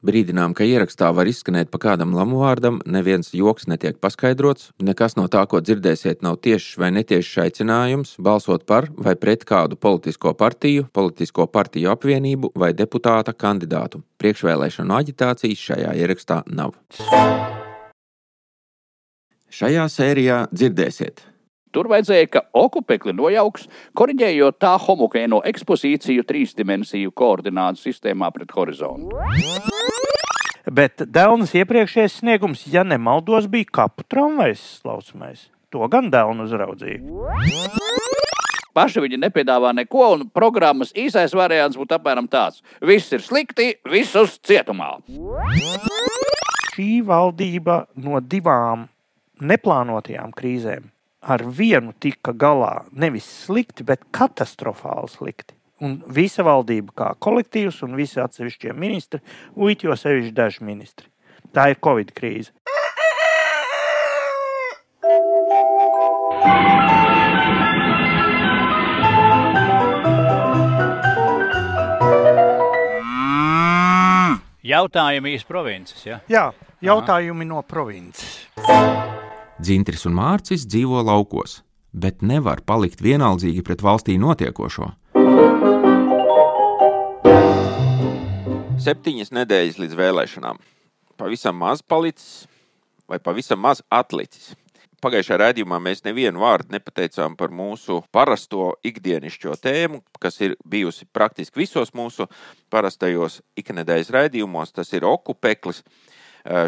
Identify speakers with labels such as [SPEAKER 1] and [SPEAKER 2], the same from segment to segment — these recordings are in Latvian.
[SPEAKER 1] Brīdinām, ka ierakstā var izskanēt pa kādam lamu vārdam, neviens joks netiek paskaidrots, nekas no tā, ko dzirdēsiet, nav tiešs vai netiešs aicinājums balsot par vai pret kādu politisko partiju, politisko partiju apvienību vai deputāta kandidātu. Priekšvēlēšanu aģitācijas šajā ierakstā nav. Šajā sērijā dzirdēsiet
[SPEAKER 2] Tur vajadzēja, ka okupekli nojauks, koriģējot tā homogēno ekspozīciju trīsdimensiju koordinātu sistēmā pret horizontu.
[SPEAKER 3] Bet Dēlnes iepriekšējais sniegums, ja nemaldos, bija kapu tramvajs slaucamais. To gan Dēlna uzraudzīja.
[SPEAKER 2] Paši viņi nepiedāvā neko, un programmas īsais variants būtu apmēram tāds: viss ir slikti, visus cietumā.
[SPEAKER 3] Šī valdība no divām neplānotajām krīzēm ar vienu tika galā nevis slikti, bet katastrofāli slikti. Un visa valdība kā kolektīvs un visi atsevišķie ministri, uiti jau sevišķi daži ministri. Tā ir Covid krīze.
[SPEAKER 4] Jautājumi iz provinces. Ja?
[SPEAKER 3] Jā, jautājumi Aha. no provinces.
[SPEAKER 1] Dzintris un Mārcis dzīvo laukos, bet nevar palikt vienaldzīgi pret valstī notiekošo. Septiņas nedēļas līdz vēlēšanām. Pavisam maz palicis, vai pavisam maz atlicis. Pagājušajā raidījumā mēs nevienu vārdu nepateicām par mūsu parasto ikdienišķo tēmu, kas ir bijusi praktiski visos mūsu parastajos iknedēļas raidījumos. Tas ir okupeklis.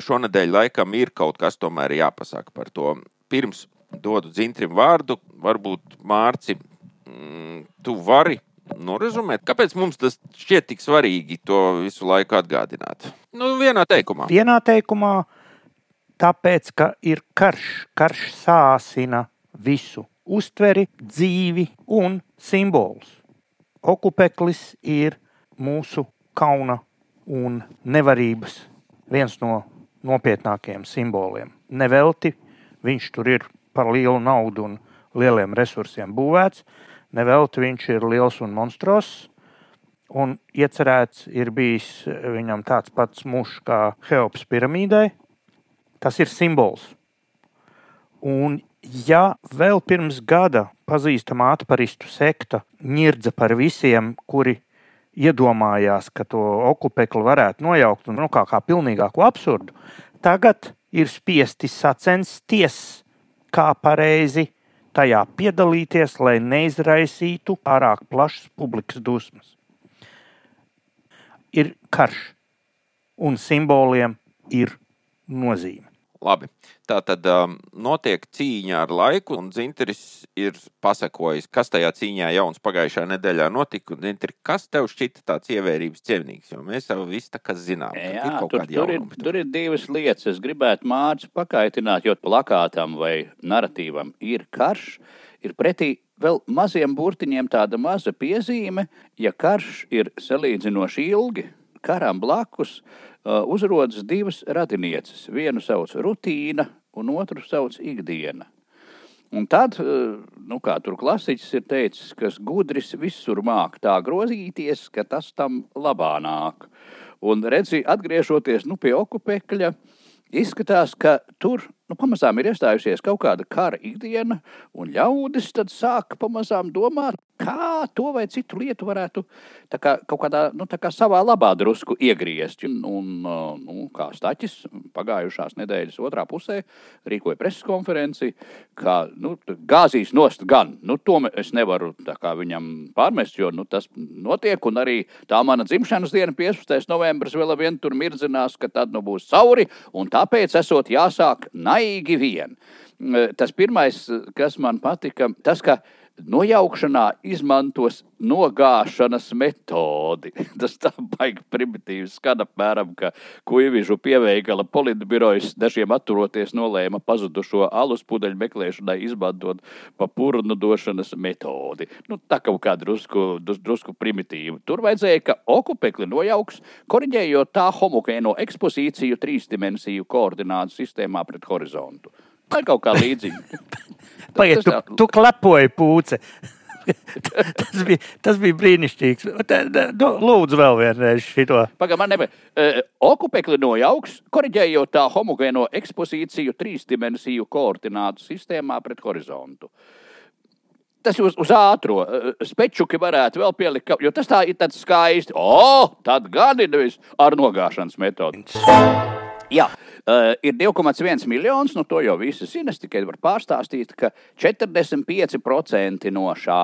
[SPEAKER 1] Šonadēļ laikam ir kaut kas tomēr jāpasaka par to. Pirms dodu dzintrim vārdu, varbūt Mārci, mm, tu vari norezumēt, kāpēc mums tas šķiet tik svarīgi to visu laiku atgādināt? Nu, vienā teikumā.
[SPEAKER 3] Vienā teikumā, tāpēc, ka ir karš, karš sāsina visu uztveri, dzīvi un simbolus. Okupeklis ir mūsu kauna un nevarības viens no nopietnākajiem simboliem. Nevelti viņš tur ir par lielu naudu un lieliem resursiem būvēts, nevelti viņš ir liels un monstros. Un iecerēts ir bijis viņam tāds pats mušs kā Heops piramīdai. Tas ir simbols. Un ja vēl pirms gada pazīstama atparistu sekta ņirdza par visiem, kuri iedomājās, ka to okupekli varētu nojaukt un, nu, kā, kā pilnīgāku absurdu, tagad ir spiesti sacensties, kā pareizi tajā piedalīties, lai neizraisītu pārāk plašas publikas dusmas. Ir karš, un simboliem ir nozīme.
[SPEAKER 1] Labi. Tā tad um, notiek cīņa ar laiku, un Zinteris ir pasakojis, kas tajā cīņā jauns pagājušā nedēļā notika. Zinteri, kas tev šķita tāds ievērības cienīgs? Jo mēs jau visi tā kā zinām,
[SPEAKER 2] Jā,
[SPEAKER 1] ir
[SPEAKER 2] tur, tur, ir, tur ir divas lietas. Es gribētu Mārcis pakaitināt, jo plakātam vai narratīvam ir karš, ir pretī vēl maziem burtiņiem tāda maza piezīme, ja karš ir salīdzinoši ilgi, karam blakus uzrodas divas radinieces. Vienu sauc rutīna, un otru sauc ikdiena. Un tad, nu, kā tur klasiķis ir teicis, kas gudrs visur māk tā grozīties, ka tas tam labā nāk. Un redzi, atgriežoties nu, pie okupekļa, izskatās, ka tur nu, pamazām ir iestājusies kaut kāda kara ikdiena, un ļaudis tad sāk pamazām domāt, kā to vai citu lietu varētu kā, kaut kādā nu, kā savā labā drusku iegriezt. Un, nu, kā Staķis pagājušās nedēļas otrā pusē rīkoja preses konferenci, ka nu, gāzīs nost gan. Nu, to es nevaru viņam pārmest, jo nu, tas notiek, un arī tā mana dzimšanas diena, 15. novembris, vēl vien tur mirdzinās, ka tad nu būs cauri, tāpēc esot jāsāk naigi vien. Tas pirmais, kas man patika, tas, ka nojaukšanā izmantos nogāšanas metodi. Tas tā baigi primitīvs skan apmēram, ka kuivīžu pieveikala politbirojas dažiem atturoties nolēma pazudušo alus pudeļu meklēšanai izmantot pa purnu došanas metodi. Nu, tā kaut kā drusku, drusku primitīva. Tur vajadzēja, ka okupekli nojauks, koriģējot tā homogēno ekspozīciju trīsdimensiju koordinātu sistēmā pret horizontu. Tā ir kaut kā līdzīga.
[SPEAKER 3] Pagaidiet, tu, tu klepoji pūci. tas, bija, tas bija brīnišķīgs. Nu, Lūdzu, vēl vienreiz šo.
[SPEAKER 2] Pagaidām, man nebija. Uh, okupekli nojauks, korģējot tā homogēno ekspozīciju trīsdimensiju koordinātu sistēmā pret horizontu. Tas uz, uz ātro uh, spečuki varētu vēl pielikt, jo tas tā ir tāds skaisti. O, tad gan ir nevis ar nogāšanas metodi. Jā, uh, ir 2,1 miljonus, nu to jau visi zina. Es tikai varu pārstāstīt, ka 45% no šā.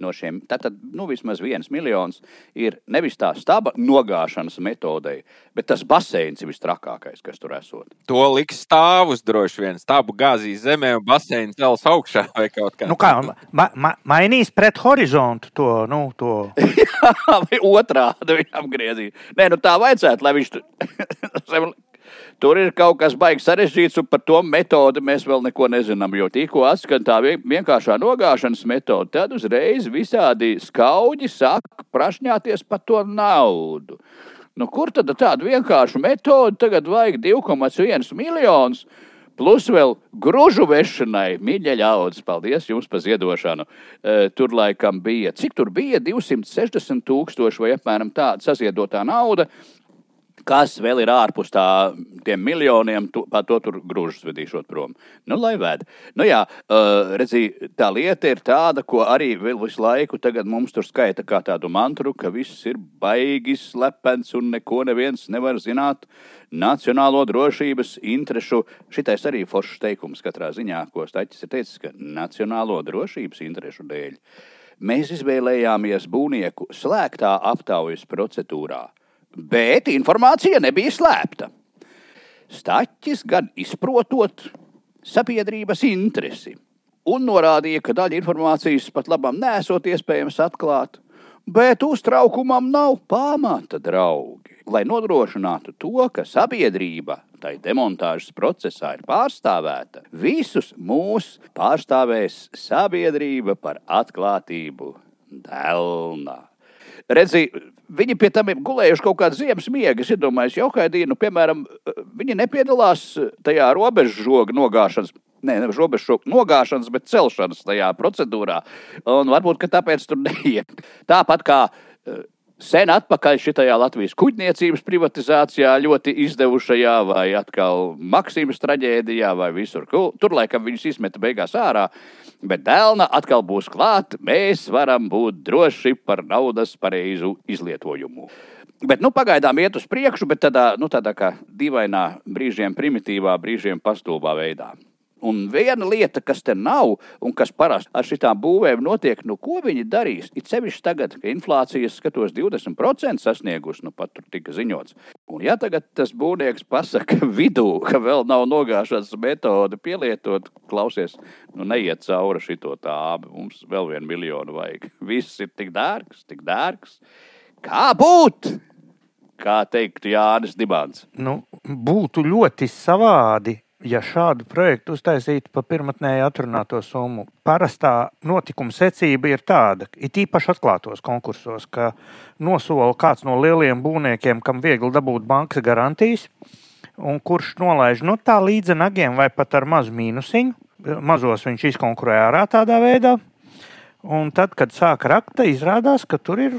[SPEAKER 2] No šiem, tātad nu, vismaz viens miljons ir nevis tā staba nogāšanas metodei, bet tas baseins ir vistrakākais, kas tur esot.
[SPEAKER 1] To liks stāvus droši vien. Stāvu gāzīs zemē un basēns cels augšā vai kaut kā.
[SPEAKER 3] Nu, kā, ma, ma, mainīs pret horizontu to. Nu, to.
[SPEAKER 2] Vai otrādi viņa apgriezīs. Nē, nu tā vajadzētu, lai viņš tur. Tur ir kaut kas baigs sarežģīts, un par to metodi mēs vēl neko nezinām. Jo tikko atskan tā vien- vienkāršā nogāšanas metode, tad uzreiz visādi skauģi sāk prašņāties par to naudu. Nu, kur tad tāda vienkārša metode tagad vajag 2,1 miljonus? Plus vēl grūžu vešanai, mīļa ļaudis, paldies jums par ziedošanu. E, tur laikam bija, cik tur bija 260 tūkstoši vai apmēram tāda saziedotā nauda. Kas vēl ir ārpus tā, tiem miljoniem, tu, par to tur grūžus vedīšot prom. Nu, lai ved. Nu, jā, uh, redzi, tā lieta ir tāda, ko arī visu laiku mums tur skaita kā tādu mantru, ka viss ir baigi slepens un neko neviens nevar zināt. Nacionālo drošības interešu, šitais arī foršs teikums katrā ziņā, ko Staķis ir teicis, ka nacionālo drošības interešu dēļ mēs izvēlējāmies būvnieku slēgtā aptaujas procedūrā bet informācija nebija slēpta. Staķis gan izprotot sabiedrības interesi un norādīja, ka daļa informācijas pat labam nesot iespējams atklāt, bet uztraukumam nav pamata, draugi. Lai nodrošinātu to, ka sabiedrība tai demontāžas procesā ir pārstāvēta, visus mūs pārstāvēs sabiedrība par atklātību Dēlnā. Redzi, viņi pie tam ir gulējuši kaut kādu ziemas miegu. Es iedomājos, jau kādā nu, piemēram, viņi nepiedalās tajā robežu žoga nogāšanas. Nē, nevis robežu nogāšanas, bet celšanas tajā procedūrā. Un varbūt tāpēc tur neiet. Tāpat kā eh, sen atpakaļ šajā Latvijas kuģniecības privatizācijā, ļoti izdevušajā, vai atkal Maksimas traģēdijā, vai visur. Tur laikam viņus izmeta beigās ārā. Bet dēlna atkal būs klāta. Mēs varam būt droši par naudas pareizu izlietojumu. Bet nu, pagaidām iet uz priekšu, bet tādā, nu, tādā kā dīvainā, brīžiem primitīvā, brīžiem pastulbā veidā. Un viena lieta, kas te nav, un kas parasti ar šitām būvēm notiek, nu, ko viņi darīs, ir sevišķi tagad, ka inflācijas skatos 20% sasniegusi, nu, pat tur tika ziņots. Un ja tagad tas būvnieks pasaka vidū, ka vēl nav nogāšanas metode pielietot, klausies, nu, neiet cauri šito tābu, mums vēl vienu miljonu vajag. Viss ir tik dārgs, tik dārgs. Kā būt? Kā teiktu Jānis Dibāns.
[SPEAKER 3] Nu, būtu ļoti savādi, ja šādu projektu uztaisītu pa pirmotnēji atrunāto summu. Parastā notikuma secība ir tāda, it īpaši atklātos konkursos, ka nosola kāds no lielajiem būvniekiem, kam viegli dabūt bankas garantijas, un kurš nolaiž no tā līdzi nagiem vai pat ar mazu mīnusiņu. Mazos viņš izkonkurē ārā tādā veidā. Un tad, kad sāk rakt, izrādās, ka tur ir.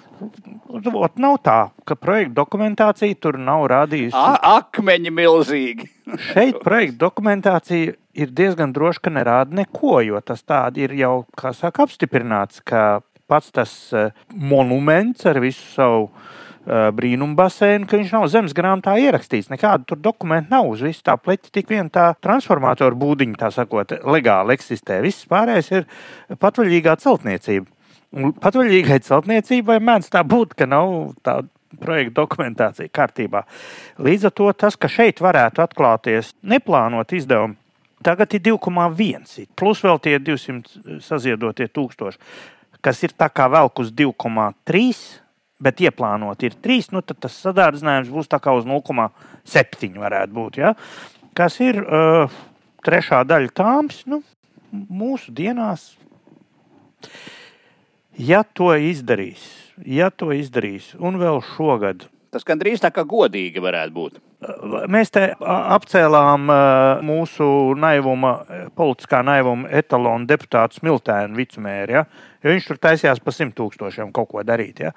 [SPEAKER 3] Ot, nav tā, ka projekta dokumentācija tur nav rādījusi.
[SPEAKER 2] A akmeņi milzīgi.
[SPEAKER 3] Šeit projekta dokumentācija ir diezgan droši, ka nerāda neko, jo tas tādi ir jau, kā saka, apstiprināts, ka pats tas eh, monuments ar visu savu uh, brīnumu basēnu, ka viņš nav zemes grāmatā ierakstīts. Nekādu tur dokumentu nav. Uz visu tā pleķa tik vien tā transformatoru būdiņa, tā sakot, legāli eksistē. Viss pārējais ir patvaļīgā celtniecība. Patvaļīgai celtniecībai mēdz tā būt, ka nav tāda projekta dokumentācija kārtībā. Līdz ar to tas, ka šeit varētu atklāties neplānot izdevumi, tagad ir 2,1, plus vēl tie 200 saziedotie tūkstoši, kas ir tā kā velk uz 2,3. Bet ieplānot ir 3, nu tad tas sadārdzinājums būs tā kā uz 0,7 varētu būt. Ja? Kas ir uh, trešā daļa tāms nu, mūsu dienās. Ja to izdarīs, ja to izdarīs, un vēl šogad,
[SPEAKER 2] Tas gandrīz tā kā godīgi varētu būt.
[SPEAKER 3] Mēs te apcēlām mūsu naivuma, politiskā naivuma etalonu deputātu Smiltēnu vicumēri, ja? jo viņš tur taisījās pa simt tūkstošiem kaut ko darīt. Ja?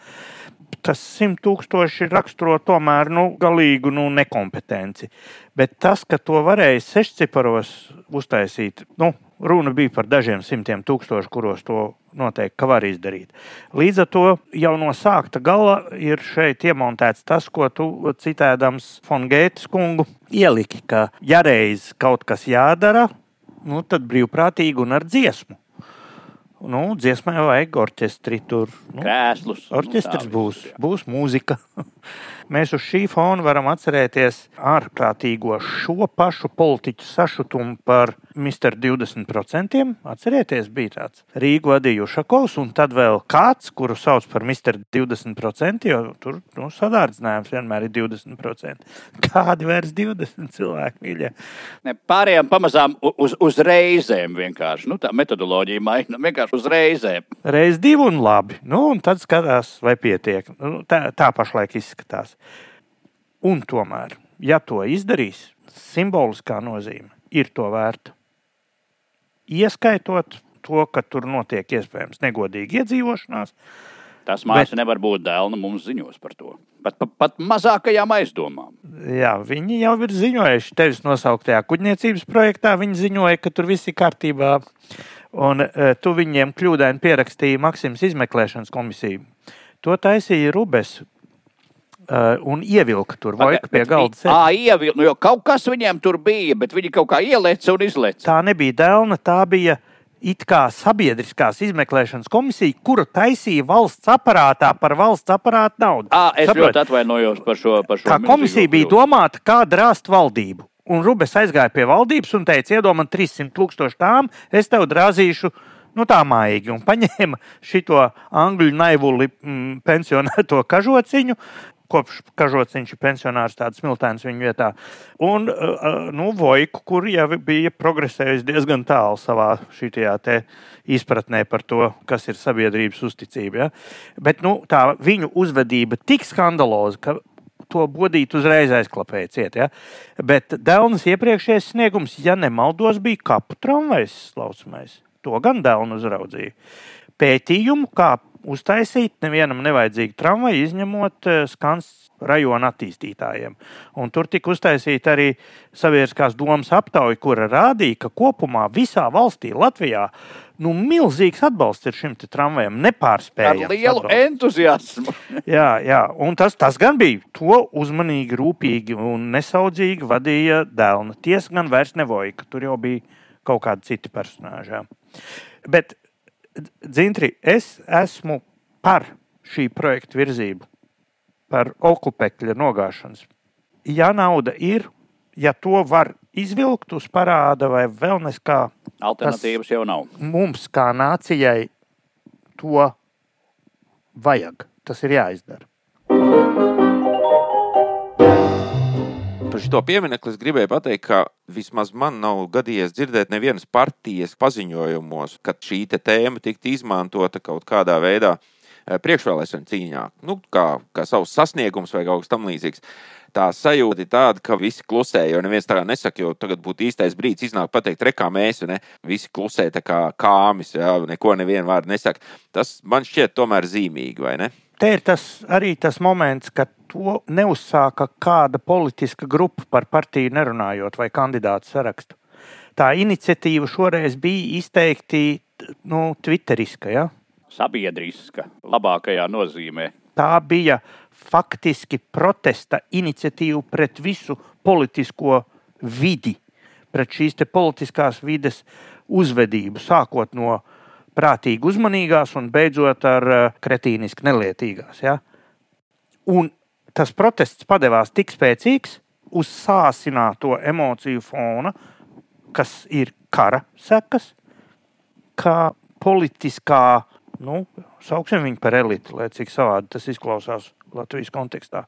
[SPEAKER 3] Tas simt tūkstoši raksturo tomēr nu, galīgu nu, nekompetenci. Bet tas, ka to varēja sešciparos uztaisīt, nu, Runa bija par dažiem simtiem tūkstošu, kuros to noteikti var izdarīt. Līdz ar to jau no sākta gala ir šeit iemontēts tas, ko tu citēdams Fongētas kungu ieliki, ka ja reiz kaut kas jādara, nu, tad brīvprātīgi un ar dziesmu. Nu, dziesmai vajag orķestri tur. Nu,
[SPEAKER 2] Krēslus.
[SPEAKER 3] Orķestris nu, būs, būs mūzika. Mēs uz šī fona varam atcerēties ārprātīgo šo pašu politiķu sašutumu par Mr. 20%. Atcerieties, bija tāds Rīgu vadīja Ušakovs, un tad vēl kāds, kuru sauc par Mr. 20%, jo tur nu, sadārdzinājums vienmēr ir 20%. Kādi vairs 20 cilvēki mīļie?
[SPEAKER 2] Ne, pārējām pamazām uz, uz reizēm vienkārši. Nu, tā metodoloģija maina vienkārši uz reizēm.
[SPEAKER 3] Reiz divi un labi. Nu, un tad skatās, vai pietiek. Nu, tā, tā pašlaik izskatās. Un tomēr, ja to izdarīs, simboliskā nozīme ir to vērta. Ieskaitot to, ka tur notiek iespējams negodīga iedzīvošanās.
[SPEAKER 2] Tas mākslinieks bet... nevar būt dēlna mums ziņos par to. Pat, pat, pat mazākajām aizdomām.
[SPEAKER 3] Jā, viņi jau ir ziņojuši tevis nosauktajā kuģniecības projektā. Viņi ziņoja, ka tur viss ir kārtībā. Un uh, tu viņiem kļūdaini pierakstīji Maksimas izmeklēšanas komisiju. To taisīja Rubes, Uh, un ievilka tur vai pie galda.
[SPEAKER 2] Jā, ievilka. Nu, kaut kas viņiem tur bija, bet viņi kaut kā ielēca un izlēca.
[SPEAKER 3] Tā nebija dēlna, tā bija it kā sabiedriskās izmeklēšanas komisija, kuru taisīja valsts aparātā par valsts aparātu naudu.
[SPEAKER 2] À, es Saprot? ļoti atvainojos par šo. Par šo
[SPEAKER 3] tā komisija bija domāta, kā drāzt valdību. Un Rubens aizgāja pie valdības un teica, iedod man 300 tūkstošu tām, es tev drāzīšu nu, tā mājīgi, un paņēma šo angļu naivuli mm, pensionēto kažociņu, kopš Kažociņš ir pensionārs, tāds smiltēns viņa vietā. Un uh, uh, nu, Vojku, kur jau bija progresējis diezgan tālu savā izpratnē par to, kas ir sabiedrības uzticība. Ja? Bet nu, tā viņu uzvedība tik skandaloza, ka to bodīt uzreiz aizklapēja ciet. Ja? Bet Dēlnas iepriekšējais sniegums, ja nemaldos, bija kapu tramvajs slaucamais. To gan Dēlna uzraudzīja. Pētījumu, kā uztaisīt nevienam nevajadzīgu tramvaju, izņemot eh, skans rajona attīstītājiem. Un tur tika uztaisīta arī sabiedriskās domas aptauja, kura rādīja, ka kopumā visā valstī, Latvijā, nu, milzīgs atbalsts ir šim tramvajam. Nepārspējams.
[SPEAKER 2] Ar lielu atbalsts. entuziasmu.
[SPEAKER 3] jā, jā, un tas, tas gan bija. To uzmanīgi, rūpīgi un nesaudzīgi vadīja Dēlna. Tiesa gan vairs nevoja, ka tur jau bija kaut kādi citi personāži. Bet Dzintri, es esmu par šī projekta virzību, par okupekļa nogāšanas. Ja nauda ir, ja to var izvilkt uz parāda vai vēl neskā.
[SPEAKER 2] Alternatīvas jau nav.
[SPEAKER 3] Mums kā nācijai to vajag. Tas ir jāizdara.
[SPEAKER 1] Par šo pieminiektu es gribēju pateikt, ka vismaz man nav gadījies dzirdēt nevienas partijas paziņojumos, ka šī tēma tiktu izmantota kaut kādā veidā eh, priekšvēlēšana cīņā, nu, kā, kā savs sasniegums vai kaut kas tamlīdzīgs. Tā sajūta ir tāda, ka visi klusē, jo neviens tā nesaka, jo tagad būtu īstais brīdis iznākt pateikt, re, kā mēs, ne? visi klusē tā kā kāmis, jā, neko nevienu vārdu nesaka. Tas man šķiet tomēr zīmīgi, vai ne?
[SPEAKER 3] Te ir tas, arī tas moments, kad to neuzsāka kāda politiska grupa par partiju nerunājot vai kandidātu sarakstu. Tā iniciatīva šoreiz bija izteikti nu, twitteriska. Ja?
[SPEAKER 2] Sabiedriska, labākajā nozīmē.
[SPEAKER 3] Tā bija faktiski protesta iniciatīva pret visu politisko vidi, pret šīs politiskās vides uzvedību, sākot no prātīgi uzmanīgās un beidzot ar eh, kretīniski nelietīgās. Ja? Un tas protests padevās tik spēcīgs uz sāsināto emociju fona, kas ir kara sekas, kā politiskā, nu, sauksim viņu par elitu, lai cik savādi tas izklausās Latvijas kontekstā.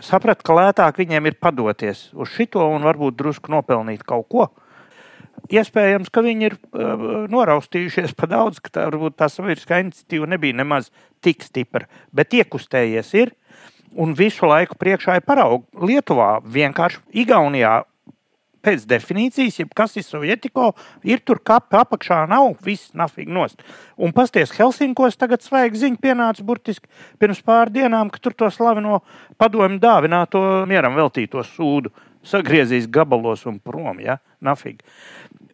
[SPEAKER 3] Sapratu, ka lētāk viņiem ir padoties uz šito un varbūt drusku nopelnīt kaut ko, Iespējams, ka viņi ir uh, noraustījušies pa daudz, ka tā, varbūt tā sabiedriskā iniciatīva nebija nemaz tik stipra, bet iekustējies ir. Un visu laiku priekšā ir paraugi. Lietuvā vienkārši Igaunijā pēc definīcijas, ja kas ir sovietiko, ir tur kapi apakšā, nav viss nafīgi nost. Un pasties Helsinkos tagad svaigi ziņa pienāca burtiski pirms pāris dienām, ka tur to slaveno padomju dāvināto mieram veltīto sūdu sagriezīs gabalos un prom, ja, nafīgi.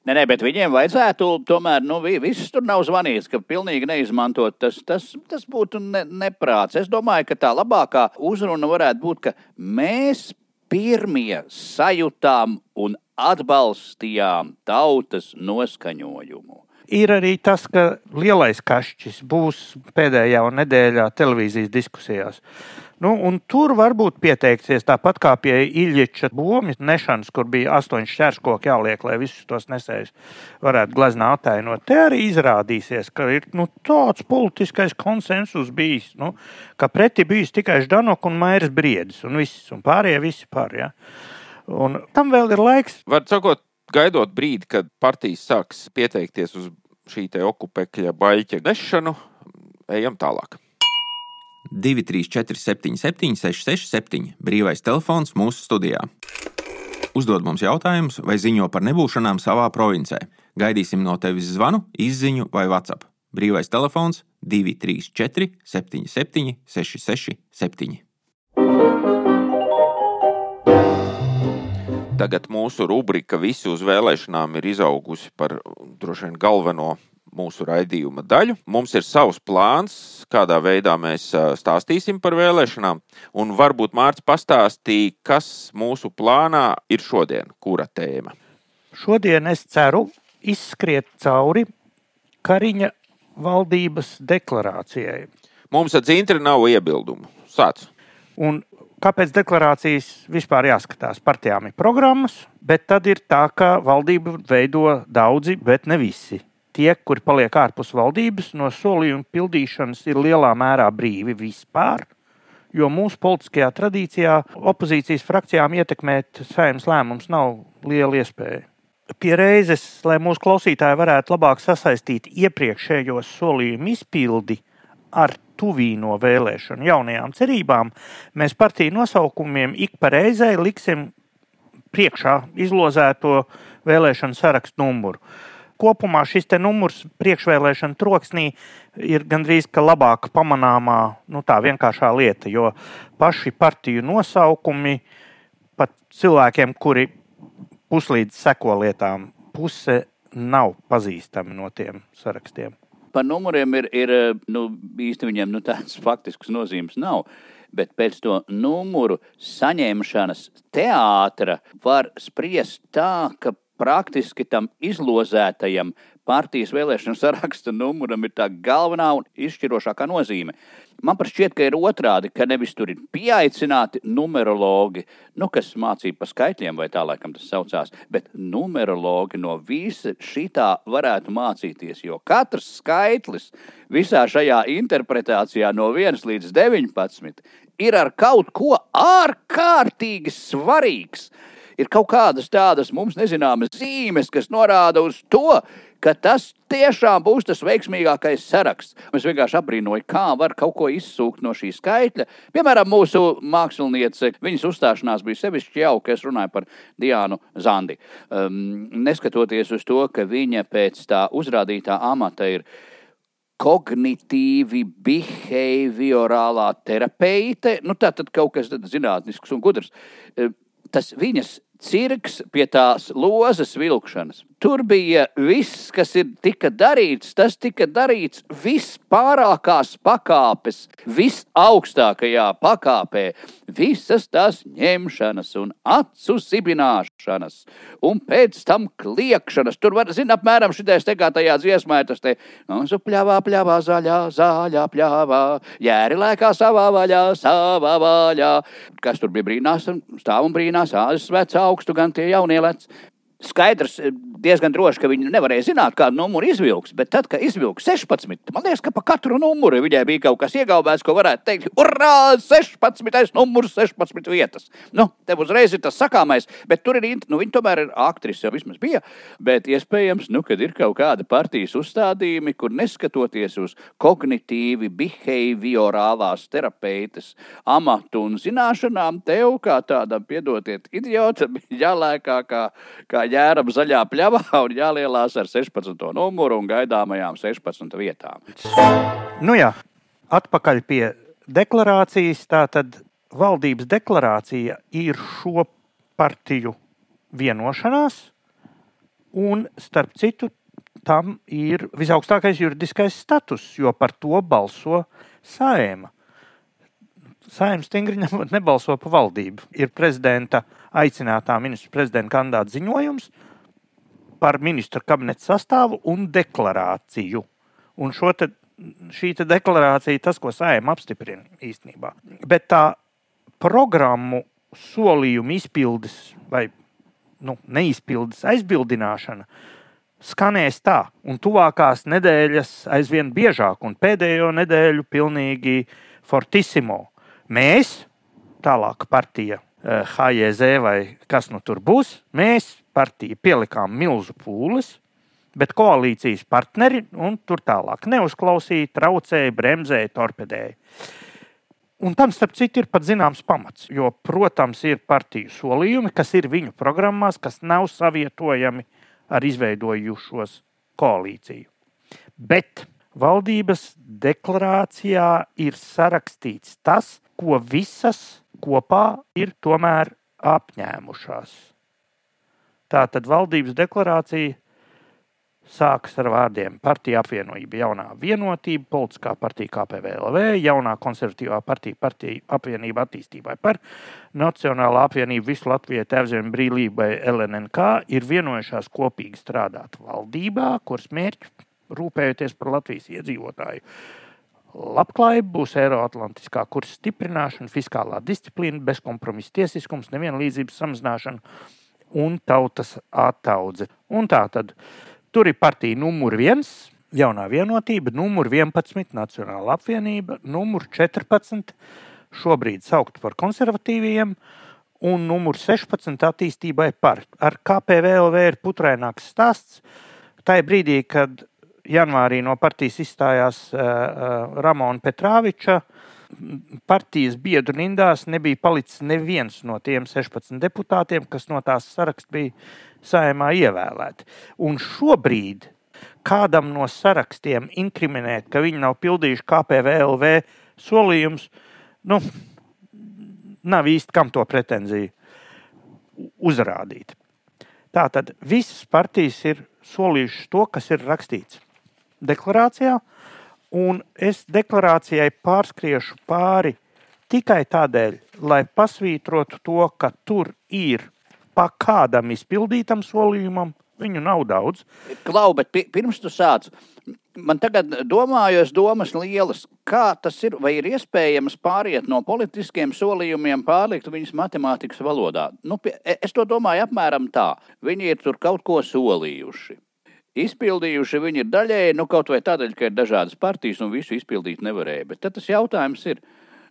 [SPEAKER 2] Nē, nē, bet viņiem vajadzētu tomēr, nu, viss tur nav zvanīts, ka pilnīgi neizmantot. Tas, tas, tas būtu ne, neprāts. Es domāju, ka tā labākā uzruna varētu būt, ka mēs pirmie sajūtām un atbalstījām tautas noskaņojumu.
[SPEAKER 3] Ir arī tas, ka lielais kašķis būs pēdējā nedēļā televīzijas diskusijās. Nu, tur varbūt pieteikties tāpat kā pie Iļģiča bombas nešanas, kur bija astoņi šķērškoki jāliek, lai visus tos nesējus varētu gleznā attēlot. Te arī izrādīsies, ka ir nu, tāds politiskais konsensus bijis, nu, ka pretī bijis tikai Ždanok un Mairis Briedis un, viss, un pārējie visi par. Ja? Un tam vēl ir laiks.
[SPEAKER 1] Var sakot, gaidot brīdi, kad partijas sāks pieteikties uz šī okupekļa baļķa nešanu, ejam tālāk.
[SPEAKER 5] 234, 77, 667, brīvais telefons mūsu studijā. Uzdod mums jautājumus vai ziņo par nebūšanām savā provincē. Gaidīsim no tevis zvanu, izziņu vai WhatsApp. Brīvais telefons 234, 77, 667.
[SPEAKER 1] Tagad mūsu rubrika Visi uz vēlēšanām ir izaugusi par droši vien galveno mūsu raidījuma daļu. Mums ir savs plāns, kādā veidā mēs stāstīsim par vēlēšanām. Un varbūt Mārcis pastāstīja, kas mūsu plānā ir šodien, kura tēma.
[SPEAKER 3] Šodien es ceru izskriet cauri Kariņa valdības deklarācijai.
[SPEAKER 1] Mums ar Zintri nav iebildumu. Sāc.
[SPEAKER 3] Un kāpēc deklarācijas vispār jāskatās? Partijām ir programmas, bet tad ir tā, ka valdību veido daudzi, bet ne visi tie, kuri paliek ārpus valdības, no solījuma pildīšanas ir lielā mērā brīvi vispār. Jo mūsu politiskajā tradīcijā opozīcijas frakcijām ietekmēt saimnes lēmumus nav liela iespēja. Pie reizes, lai mūsu klausītāji varētu labāk sasaistīt iepriekšējos solījumu izpildi ar tuvīno vēlēšanu jaunajām cerībām, mēs partiju nosaukumiem ik pa reizei liksim priekšā izlozēto vēlēšanu sarakstu numuru kopumā šis numurs priekšvēlēšana troksnī ir gandrīz labāk pamanāmā, nu, tā vienkāršā lieta, jo paši partiju nosaukumi pat cilvēkiem, kuri puslīdz seko lietām, puse nav pazīstami no tiem sarakstiem.
[SPEAKER 2] Par numuriem ir, ir nu, īsti viņiem nu, tādas faktiskas nozīmes nav. Bet pēc to numuru saņemšanas teātra var spriest tā, ka praktiski tam izlozētajam partijas vēlēšanu saraksta numuram ir tā galvenā un izšķirošākā nozīme. Man šķiet, ka ir otrādi, ka nevis tur ir pieaicināti numerologi, nu, kas mācīja pa skaitļiem, vai tā laikam tas saucās, bet numerologi no visa šitā varētu mācīties, jo katrs skaitlis visā šajā interpretācijā no 1 līdz 19 ir ar kaut ko ārkārtīgi svarīgs ir kaut kādas tādas mums nezināmas zīmes, kas norāda uz to, ka tas tiešām būs tas veiksmīgākais saraksts. Es vienkārši abrīnoju, kā var kaut ko izsūkt no šī skaitļa. Piemēram, mūsu māksliniece, viņas uzstāšanās bija sevišķi jauka. Es runāju par Diānu Zandi. Um, neskatoties uz to, ka viņa pēc tā uzrādītā amata ir kognitīvi behaviorālā terapeite, nu tā tad kaut kas zinātnisks un gudrs. Tas viņas cirks pie tās lozes vilkšanas. Tur bija viss, kas ir tika darīts, tas tika darīts vispārākās pakāpes, visaugstākajā pakāpē, visas tās ņemšanas un acu zibināšanas, un pēc tam kliekšanas. Tur var, zin, apmēram šitais te kā tajā dziesmā ir tas te, nu, pļāvā, pļāvā, zaļā, zaļā, pļāvā, jēri lēkā savā vaļā, savā vaļā. Kas tur bija brīnās, stāv un brīnās, āzes vecā augstu, gan tie jaunie lec. Skaidrs, diezgan droši, ka viņi nevarēja zināt, kādu numuru izvilks. Bet tad, kad izvilka 16, man liekas, ka pa katru numuru viņai bija kaut kas iegaumēts, ko varētu teikt, urā, 16. numurs, 16 vietas. Nu, tev uzreiz ir tas sakāmais, bet tur ir, nu, viņi tomēr ir aktrise, jau vismaz bija. Bet iespējams, nu, kad ir kaut kāda partijas uzstādījumi, kur neskatoties uz kognitīvi, behaviorālās terapeitas amatu un zināšanām, tev kā tādam, piedodiet, idiotam, jālēkā kā, kā jēram zaļā pļavā un jālielās ar 16. numuru un gaidāmajām 16 vietām.
[SPEAKER 3] Nu jā, atpakaļ pie deklarācijas. Tātad valdības deklarācija ir šo partiju vienošanās, un starp citu, tam ir visaugstākais juridiskais status, jo par to balso saima. Saimnes stingri nebalso par valdību. Ir prezidenta aicinātā ministra prezidenta kandidāta ziņojums par ministra kabineta sastāvu un deklarāciju. Un te, šī te deklarācija, tas, ko saima apstiprina īstenībā. Bet tā programmu solījumu izpildes vai nu, neizpildes aizbildināšana skanēs tā, un tuvākās nedēļas aizvien biežāk, un pēdējo nedēļu pilnīgi fortissimo. Mēs, tālāk partija HJZ eh, vai kas nu tur būs, mēs partija pielikām milzu pūles, bet koalīcijas partneri un tur tālāk neuzklausīja, traucēja, bremzēja, torpedēja. Un tam, starp citu, ir pat zināms pamats. Jo, protams, ir partiju solījumi, kas ir viņu programmās, kas nav savietojami ar izveidojušos koalīciju. Bet valdības deklarācijā ir sarakstīts tas, ko visas kopā ir tomēr apņēmušās. Tā tad valdības deklarācija sākas ar vārdiem Partija apvienība, jaunā vienotība, politiskā partija KPVLV, jaunā konservatīvā partija, partija apvienība attīstībai par Nacionālā apvienība visu Latviju tēvzemi brīvībai LNNK ir vienojušās kopīgi strādāt valdībā, kuras mērķi rūpējoties par Latvijas iedzīvotāju. Labklājība būs Eiroatlantiskā kursa stiprināšana, fiskālā disciplīna, bezkompromisa tiesiskums, nevienlīdzības samazināšana un tautas attaudze. Un tā tad Tur ir partija numur viens, jaunā vienotība, numur 11, Nacionāla apvienība, numur 14, šobrīd saukt par konservatīviem, un numur 16 attīstībai par. Ar KPVLV ir putraināks stāsts. Tā ir brīdī, kad janvārī no partijas izstājās uh, uh, Ramona Petrāviča. Partijas biedru rindās nebija palicis neviens no tiem 16 deputātiem, kas no tās saraksta bija saimā ievēlēti. Un šobrīd kādam no sarakstiem inkriminēt, ka viņi nav pildījuši KPVLV solījumus, nu, nav īsti kam to pretenziju uzrādīt. Tātad visas partijas ir solījušas to, kas ir rakstīts deklarācijā, un es deklarācijai pārskriešu pāri tikai tādēļ, lai pasvītrotu to, ka tur ir pa kādam izpildītam solījumam. Viņu nav daudz.
[SPEAKER 2] Klau, bet pirms tu sāc, man tagad domājas domas lielas. Kā tas ir? Vai ir iespējams pāriet no politiskiem solījumiem, pārlikt viņus matemātikas valodā? Nu, e, es to domāju apmēram tā. Viņi ir tur kaut ko solījuši. Izpildījuši viņi ir daļēji, nu kaut vai tādēļ, ka ir dažādas partijas un visu izpildīt nevarēja. Bet tad tas jautājums ir,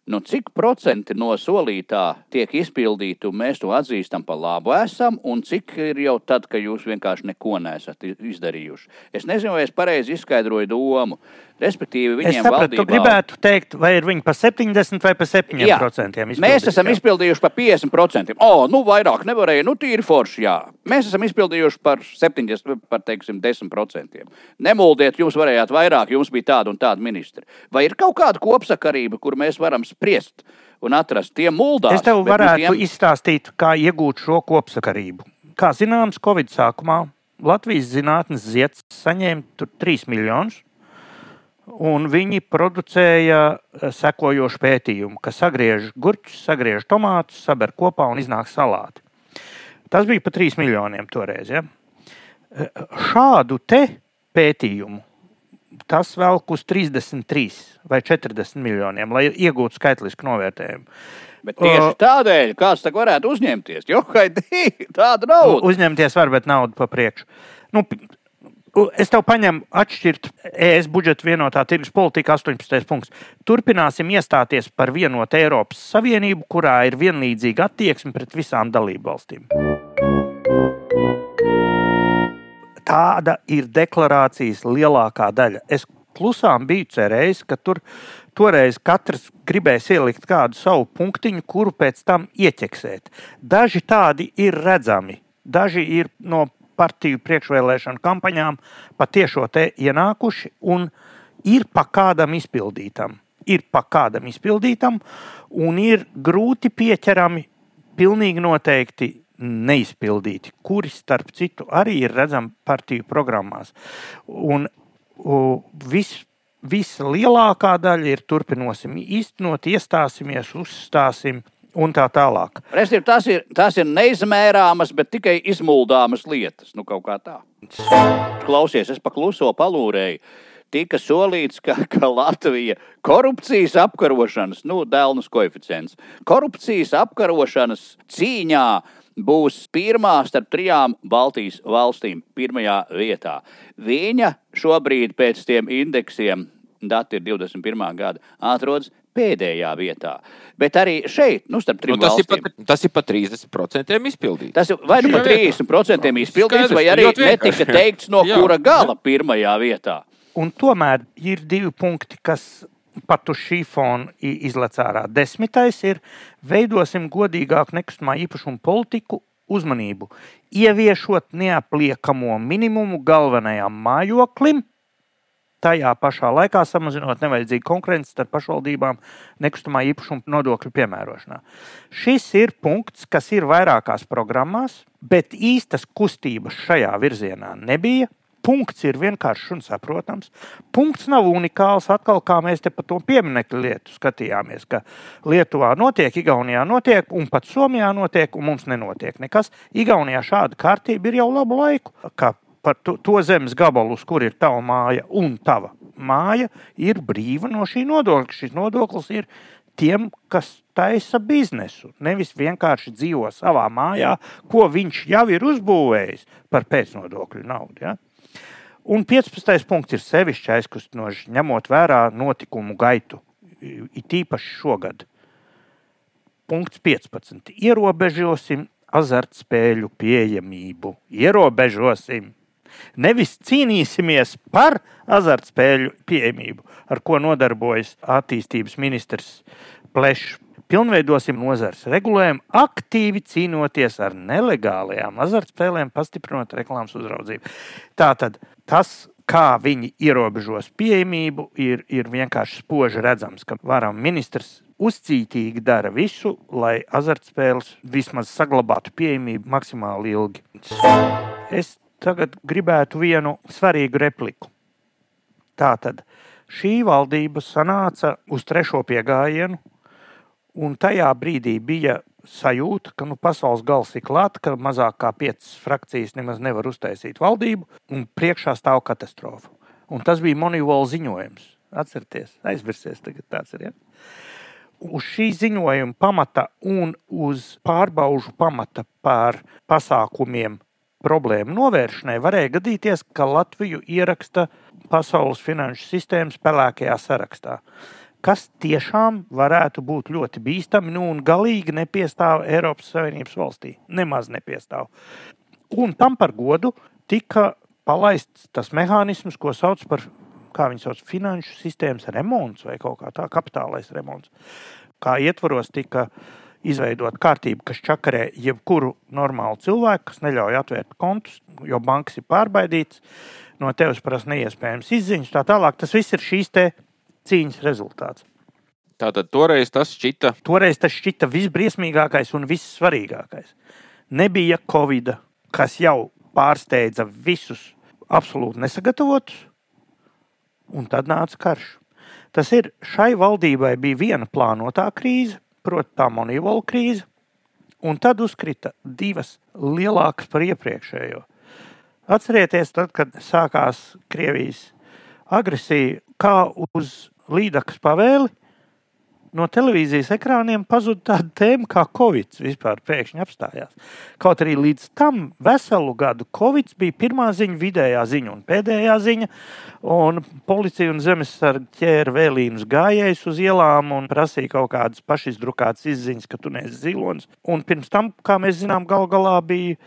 [SPEAKER 2] Nu, cik procenti no solītā tiek izpildīti, un mēs to atzīstam par labu esam, un cik ir jau tad, ka jūs vienkārši neko nesat izdarījuši? Es nezinu, vai es pareizi izskaidroju domu. Respektīvi, viņiem
[SPEAKER 3] es sapratu, valdībā... gribētu teikt, vai ir viņi pa 70 vai pa 7 jā, procentiem.
[SPEAKER 2] Mēs esam jā. izpildījuši pa 50 procentiem. O, nu vairāk nevarēja, nu tīri forši, jā. Mēs esam izpildījuši par 70, par teiksim, 10 procentiem. Nemuldiet, jūs varējāt vairāk, jums bija tāda un tāda ministra. Vai ir kaut kāda kopsakarība, kur mēs varam spriest un atrast tiem muldās?
[SPEAKER 3] Es tev varētu tiem... izstāstīt, kā iegūt šo kopsakarību. Kā zināms, Covid sākumā Latvijas zinātnes zieds saņēma 3 miljonus Un viņi producēja eh, sekojošu pētījumu, ka sagriež gurķus, sagriež tomātus, saber kopā un iznāk salāti. Tas bija pa 3 miljoniem toreiz. Ja? Eh, šādu te pētījumu tas velk uz 33 vai 40 miljoniem, lai iegūtu skaitlisku novērtējumu.
[SPEAKER 2] Bet tieši tādēļ kāds tā varētu uzņemties. Jo tāda nauda.
[SPEAKER 3] Uzņemties var, bet naudu pa priekšu. Nu, Es tev paņemu atšķirt ES budžeta vienotā tirgus politika 18. punkts. Turpināsim iestāties par vienotu Eiropas Savienību, kurā ir vienlīdzīga attieksme pret visām dalību valstīm. Tāda ir deklarācijas lielākā daļa. Es klusām biju cerējis, ka tur toreiz katrs gribēs ielikt kādu savu punktiņu, kuru pēc tam ieķeksēt. Daži tādi ir redzami, daži ir no partiju priekšvēlēšanu kampaņām patiešo te ienākuši un ir pa kādam izpildītam. Ir pa kādam izpildītam, un ir grūti pieķerami, pilnīgi noteikti neizpildīti, kuri, starp citu, arī ir redzami partiju programmās. Un viss visa lielākā daļa ir turpināsim īstenot, iestāsimies, uzstāsim un tā tālāk.
[SPEAKER 2] Restīvi, tas, ir, tas ir neizmērāmas, bet tikai izmuldāmas lietas. Nu, tā. Klausies, es pakluso palūrēju. Tika solīts, ka, ka Latvija korupcijas apkarošanas, nu, dēlnas koeficients, korupcijas apkarošanas cīņā būs pirmā starp trijām Baltijas valstīm, pirmajā vietā. Viņa šobrīd pēc tiem indeksiem, dati ir 21. gada, atrodas pēdējā vietā. Bet arī šeit, nu, starp trim nu,
[SPEAKER 1] tas,
[SPEAKER 2] valstīm,
[SPEAKER 1] ir pat, tas ir pat 30% izpildīts.
[SPEAKER 2] Tas ir vai nu pat 30% izpildīts, vai arī netika teikts, no Jā. kura gala pirmajā vietā.
[SPEAKER 3] Un tomēr ir divi punkti, kas pat uz šī fona izlec ārā. Desmitais ir veidosim godīgāku nekustamā īpašuma politiku uzmanību, ieviešot neapliekamo minimumu galvenajam mājoklim, tajā pašā laikā samazinot nevajadzīgu konkurenci starp pašvaldībām nekustamā īpašuma nodokļu piemērošanā. Šis ir punkts, kas ir vairākās programmās, bet īstas kustības šajā virzienā nebija. Punkts ir vienkāršs un saprotams. Punkts nav unikāls. Atkal, kā mēs te par to pieminiektu lietu skatījāmies, ka Lietuvā notiek, Igaunijā notiek, un pat Somijā notiek, un mums nenotiek nekas. Igaunijā šāda kārtība ir jau labu laiku. Kā par to, to zemes gabalu, uz kur ir tava māja un tava māja, ir brīva no šī nodokļa. Šis nodoklis ir tiem, kas taisa biznesu. Nevis vienkārši dzīvo savā mājā, ko viņš jau ir uzbūvējis par pēcnodokļu naudu. Ja? Un 15. punkts ir sevišķi aizkustinošs, ņemot vērā notikumu gaitu, it īpaši šogad. Punkts 15. Ierobežosim azartspēļu pieejamību. Ierobežosim. Nevis cīnīsimies par azartspēļu pieejamību, ar ko nodarbojas attīstības ministrs Plešs. Pilnveidosim nozares regulējumu, aktīvi cīnoties ar nelegālajām azartspēlēm, pastiprinot reklāmas uzraudzību. Tātad tas, kā viņi ierobežos pieejamību, ir, ir vienkārši spoži redzams, ka varam ministrs uzcītīgi dara visu, lai azartspēles vismaz saglabātu pieejamību maksimāli ilgi. Es tagad gribētu vienu svarīgu repliku. Tātad šī valdība sanāca uz trešo piegājienu, un tajā brīdī bija sajūta, ka nu, pasaules gals ir klāts, ka mazāk kā piecas frakcijas nemaz nevar uztaisīt valdību, un priekšā stāv katastrofa. Un tas bija Monīvola ziņojums. Atcerieties, aizversies, tagad tāds ir. Ja? Uz šī ziņojuma pamata un uz pārbaužu pamata par pasākumiem problēmu novēršanai varēja gadīties, ka Latviju ieraksta pasaules finanšu sistēmas pelēkajā sarakstā, kas tiešām varētu būt ļoti bīstami nu, un galīgi nepiestāv Eiropas Savienības valstī. Nemaz nepiestāv. Un tam par godu tika palaists tas mehānisms, ko sauc par kā viņi sauc, finanšu sistēmas remonts vai kaut kā tā, kapitālais remonts. Kā ietvaros tika uh, izveidot kārtību, kas čakarē jebkuru normālu cilvēku, kas neļauj atvērt kontus, jo bankas ir pārbaudītas, no tevis prasa neiespējams izziņas, tā tālāk. Tas viss ir šīs cīņas rezultāts.
[SPEAKER 1] Tātad toreiz tas šķita.
[SPEAKER 3] Toreiz tas šķita visbriesmīgākais un vissvarīgākais. Nebija Covid, kas jau pārsteidza visus absolūti nesagatavotus, un tad nāca karš. Tas ir šai valdībai bija viena plānotā krīze, proti, tā monīvola krīze, un tad uzkrita divas lielākas par iepriekšējo. Atcerieties, tad, kad sākās Krievijas agresija, kā uz līdakas pavēli no televīzijas ekrāniem pazuda tāda tēma kā Covid. Vispār pēkšņi apstājās. Kaut arī līdz tam veselu gadu Covid bija pirmā ziņa, vidējā ziņa un pēdējā ziņa. Un policija un zemesardze ķēra vēlīnus gājējus uz ielām un prasīja kaut kādas pašizdrukātas izziņas, ka tu neesi zilonis. Un pirms tam, kā mēs zinām, gal galā bija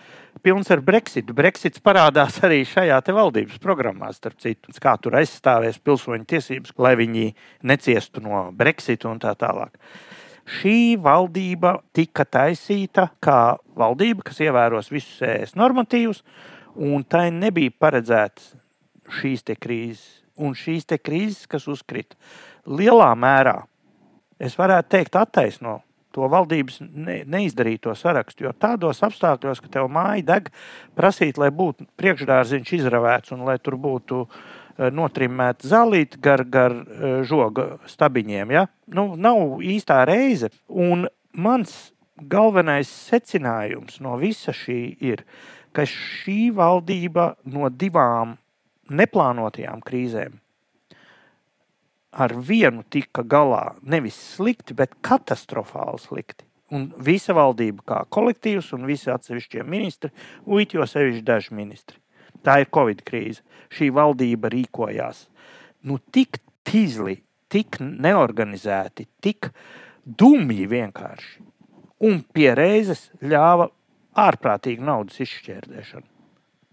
[SPEAKER 3] pilns ar Brexitu. Brexits parādās arī šajā valdības programmā, starp citu, kā tur aizstāvēs pilsoņu tiesības, lai viņi neciestu no Brexita un tā tālāk. Šī valdība tika taisīta kā valdība, kas ievēros visus ES normatīvus, un tai nebija paredzēts šīs krīzes. Un šīs krīzes, kas uzkrita lielā mērā, es varētu teikt, attaisno to valdības ne, neizdarīto sarakstu. Jo tādos apstākļos, ka tev māja deg, prasīt, lai būtu priekšdārziņš izravēts un lai tur būtu eh, notrimēta zālīte gar, gar eh, žoga stabiņiem, ja? nu, nav īstā reize. Un mans galvenais secinājums no visa šī ir, ka šī valdība no divām neplānotajām krīzēm ar vienu tika galā nevis slikti, bet katastrofāli slikti. Un visa valdība kā kolektīvs un visi atsevišķie ministri, uiti jau sevišķi daži ministri. Tā ir Covid krīze. Šī valdība rīkojās nu, tik tīzli, tik neorganizēti, tik dumji vienkārši. Un pie reizes ļāva ārprātīgu naudas izšķērdēšanu.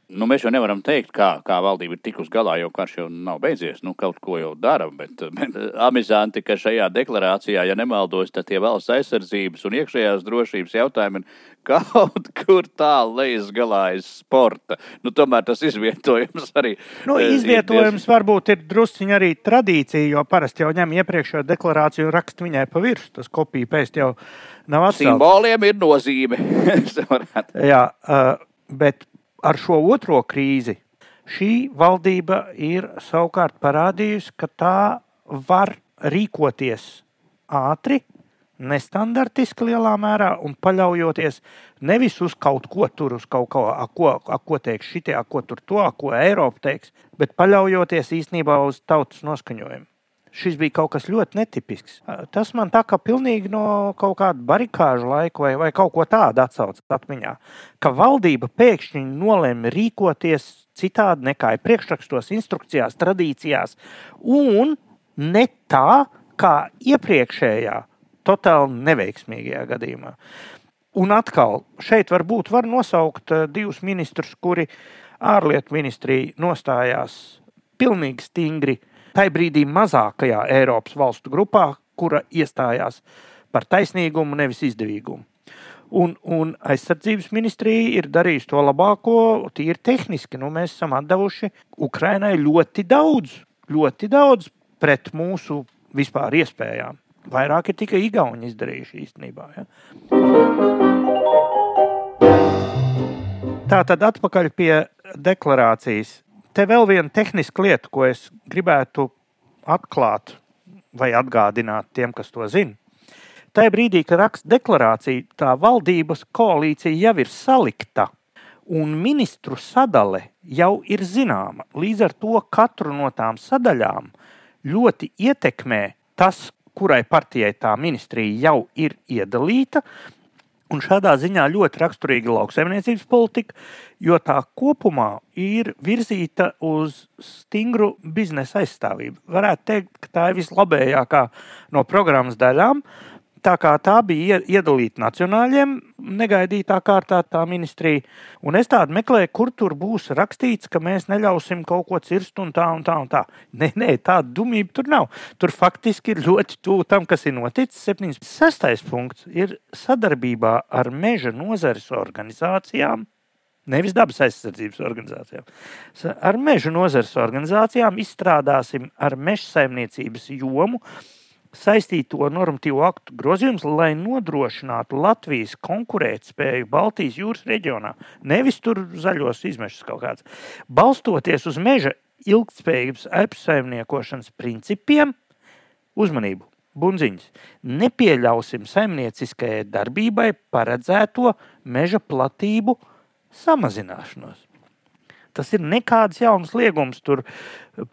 [SPEAKER 2] Nu, mēs jau nevaram teikt, kā, kā valdība ir tikusi galā, jo karš jau nav beidzies. Nu, kaut ko jau dara, bet, bet amizanti, ka šajā deklarācijā, ja nemaldos, tad tie valsts aizsardzības un iekšējās drošības jautājumi ir kaut kur tālu lejas galā aiz sporta. Nu, tomēr tas izvietojums arī.
[SPEAKER 3] Nu, eh, izvietojums ir varbūt ir drusciņi arī tradīcija, jo parasti jau ņem iepriekšējo deklarāciju un raksta viņai pa virsmu. Tas kopija pēc jau nav atcelts.
[SPEAKER 2] Simboliem ir nozīme.
[SPEAKER 3] Jā, uh, bet ar šo otro krīzi šī valdība ir savukārt parādījusi, ka tā var rīkoties ātri, nestandartiski lielā mērā un paļaujoties nevis uz kaut ko tur, uz kaut ko, a, ko, a, ko teiks šitie, a, ko tur to, a, ko Eiropa teiks, bet paļaujoties īstenībā uz tautas noskaņojumu šis bija kaut kas ļoti netipisks. Tas man tā kā pilnīgi no kaut kāda barikāžu laika vai, vai kaut ko tādu atsaucas atmiņā, ka valdība pēkšņi nolēma rīkoties citādi nekā ir priekšrakstos, instrukcijās, tradīcijās, un ne tā kā iepriekšējā, totāli neveiksmīgajā gadījumā. Un atkal, šeit varbūt var nosaukt divus ministrus, kuri ārlietu ministrija nostājās pilnīgi stingri uh, tai brīdī mazākajā Eiropas valstu grupā, kura iestājās par taisnīgumu, nevis izdevīgumu. Un, un aizsardzības ministrija ir darījusi to labāko, tīri tehniski. Nu, mēs esam devuši Ukraiņai ļoti daudz, ļoti daudz pret mūsu vispār iespējām. Vairāk ir tikai Igauni izdarījuši īstenībā. Ja? Tā tad atpakaļ pie deklarācijas te vēl viena tehniska lieta, ko es gribētu atklāt vai atgādināt tiem, kas to zina. Tajā brīdī, kad raksta deklarācija, tā valdības koalīcija jau ir salikta, un ministru sadale jau ir zināma. Līdz ar to katru no tām sadaļām ļoti ietekmē tas, kurai partijai tā ministrija jau ir iedalīta, Un šādā ziņā ļoti raksturīga lauksaimniecības politika, jo tā kopumā ir virzīta uz stingru biznesa aizstāvību. Varētu teikt, ka tā ir vislabākā no programmas daļām, tā kā tā bija iedalīta nacionāļiem, negaidītā kārtā tā ministrija. Un es tādu meklēju, kur tur būs rakstīts, ka mēs neļausim kaut ko cirst un tā un tā. Un tā. Nē, nē, tāda dumība tur nav. Tur faktiski ir ļoti tuvu tam, kas ir noticis. 76. punkts ir sadarbībā ar meža nozares organizācijām. Nevis dabas aizsardzības organizācijām. Ar meža nozares organizācijām izstrādāsim ar meža saimniecības jomu saistīto normatīvo aktu grozījums, lai nodrošinātu Latvijas konkurētspēju Baltijas jūras reģionā. Nevis tur zaļos izmešus kaut kāds. Balstoties uz meža ilgspējības apsaimniekošanas principiem, uzmanību, bunziņas, nepieļausim saimnieciskajai darbībai paredzēto meža platību samazināšanos. Tas ir nekāds jauns liegums tur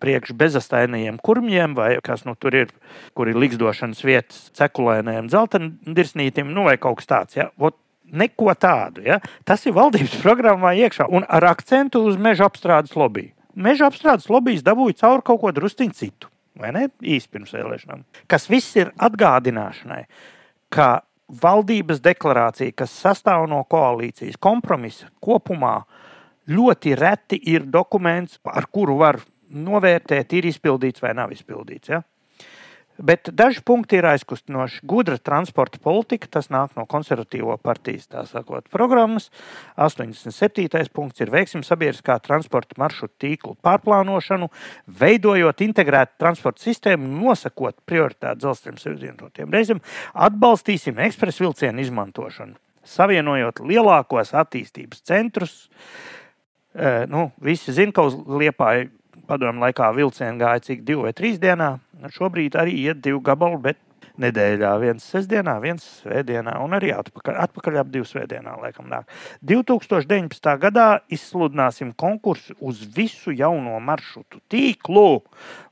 [SPEAKER 3] priekš bezastainajiem kurmiem, vai kas nu tur ir, kur ir likstošanas vietas cekulēniem, dzeltendirsnītim, nu vai kaut kas tāds. Ja? Ot, Neko tādu. Ja? Tas ir valdības programmā iekšā un ar akcentu uz meža apstrādes lobby. Meža apstrādes lobbyis dabūja cauri kaut ko drusciņu citu, vai ne? Īsti pirms vēlēšanām. Kas viss ir atgādināšanai, ka valdības deklarācija, kas sastāv no koalīcijas kompromisa kopumā, ļoti reti ir dokuments, ar kuru var novērtēt, ir izpildīts vai nav izpildīts. Ja? Bet daži punkti ir aizkustinoši. Gudra transporta politika, tas nāk no konservatīvo partijas sakot, programmas. 87. punkts ir veiksim sabiedriskā transporta maršrutu tīklu pārplānošanu, veidojot integrētu transporta sistēmu, nosakot prioritāti dzelzceļiem savienotiem reizēm, atbalstīsim ekspresu vilcienu izmantošanu, savienojot lielākos attīstības centrus. Nu, visi zina, ka uz Liepāju padomu laikā vilcieni gāja cik divi vai trīs dienā. Šobrīd arī iet divi gabali, bet nedēļā, viens sestdienā, viens svētdienā, un arī atpakaļ, atpakaļ ap divu svētdienā, laikam, nāk. 2019. gadā izsludināsim konkursu uz visu jauno maršrutu tīklu,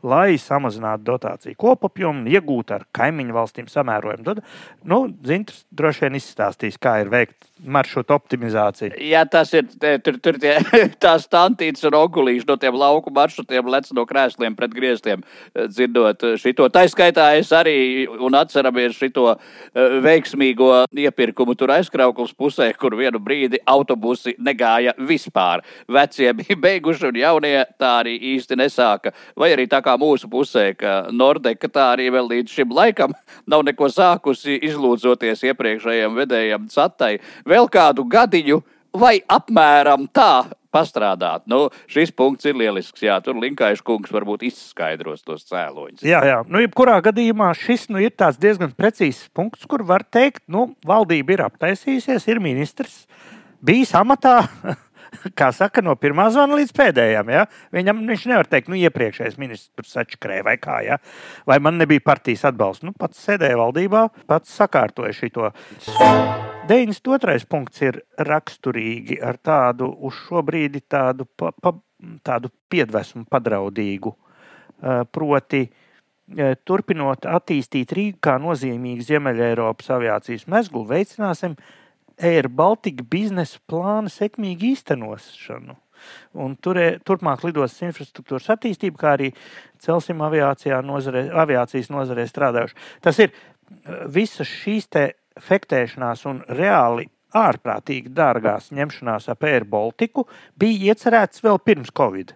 [SPEAKER 3] lai samazinātu dotāciju kopapjomu iegūtu ar kaimiņu valstīm samērojumu. Nu, Zintrs droši vien izstāstīs, kā ir veikt maršrutu optimizācija.
[SPEAKER 2] Jā, tas ir tur, tur tie, tās tantītes un ogulīši no tiem lauku maršrutiem lec no krēsliem pret grieztiem, dzirdot šito. Tā skaitā es arī un atceramies šito eh, veiksmīgo iepirkumu tur aizkrauklis pusē, kur vienu brīdi autobusi negāja vispār. Vecie bija beiguši un jaunie tā arī īsti nesāka. Vai arī tā kā mūsu pusē, ka Nordeka tā arī vēl līdz šim laikam nav neko sākusi izlūdzoties iepriekšējiem vedējiem catai vēl kādu gadiņu vai apmēram tā pastrādāt. Nu, šis punkts ir lielisks. Jā, tur Linkaiša kungs varbūt izskaidros tos cēloņus.
[SPEAKER 3] Jā, jā. Nu, jebkurā gadījumā šis nu, ir diezgan precīzs punkts, kur var teikt, ka nu, valdība ir aptaisījusies, ir ministrs, bijis amatā. kā saka, no pirmā zvana līdz pēdējam. Ja? Viņam viņš nevar teikt, nu, iepriekšējais ministrs tur sačakrēja vai kā, ja? vai man nebija partijas atbalsts. Nu, pats sēdēja valdībā, pats sakārtoja šo. 92. punkts ir raksturīgi ar tādu uz šo brīdi tādu, pa, pa, tādu piedvesmu padraudīgu. Proti, turpinot attīstīt Rīgu kā nozīmīgu Ziemeļ-Eiropas aviācijas mezglu, veicināsim Air Baltica biznesa plāna sekmīgu īstenošanu. Un tur, turpmāk lidostas infrastruktūras attīstību, kā arī celsim nozarē, aviācijas nozarē strādājuši. Tas ir visas šīs fektēšanās un reāli ārprātīgi dārgās ņemšanās ap Air Baltiku bija iecerēts vēl pirms Covid.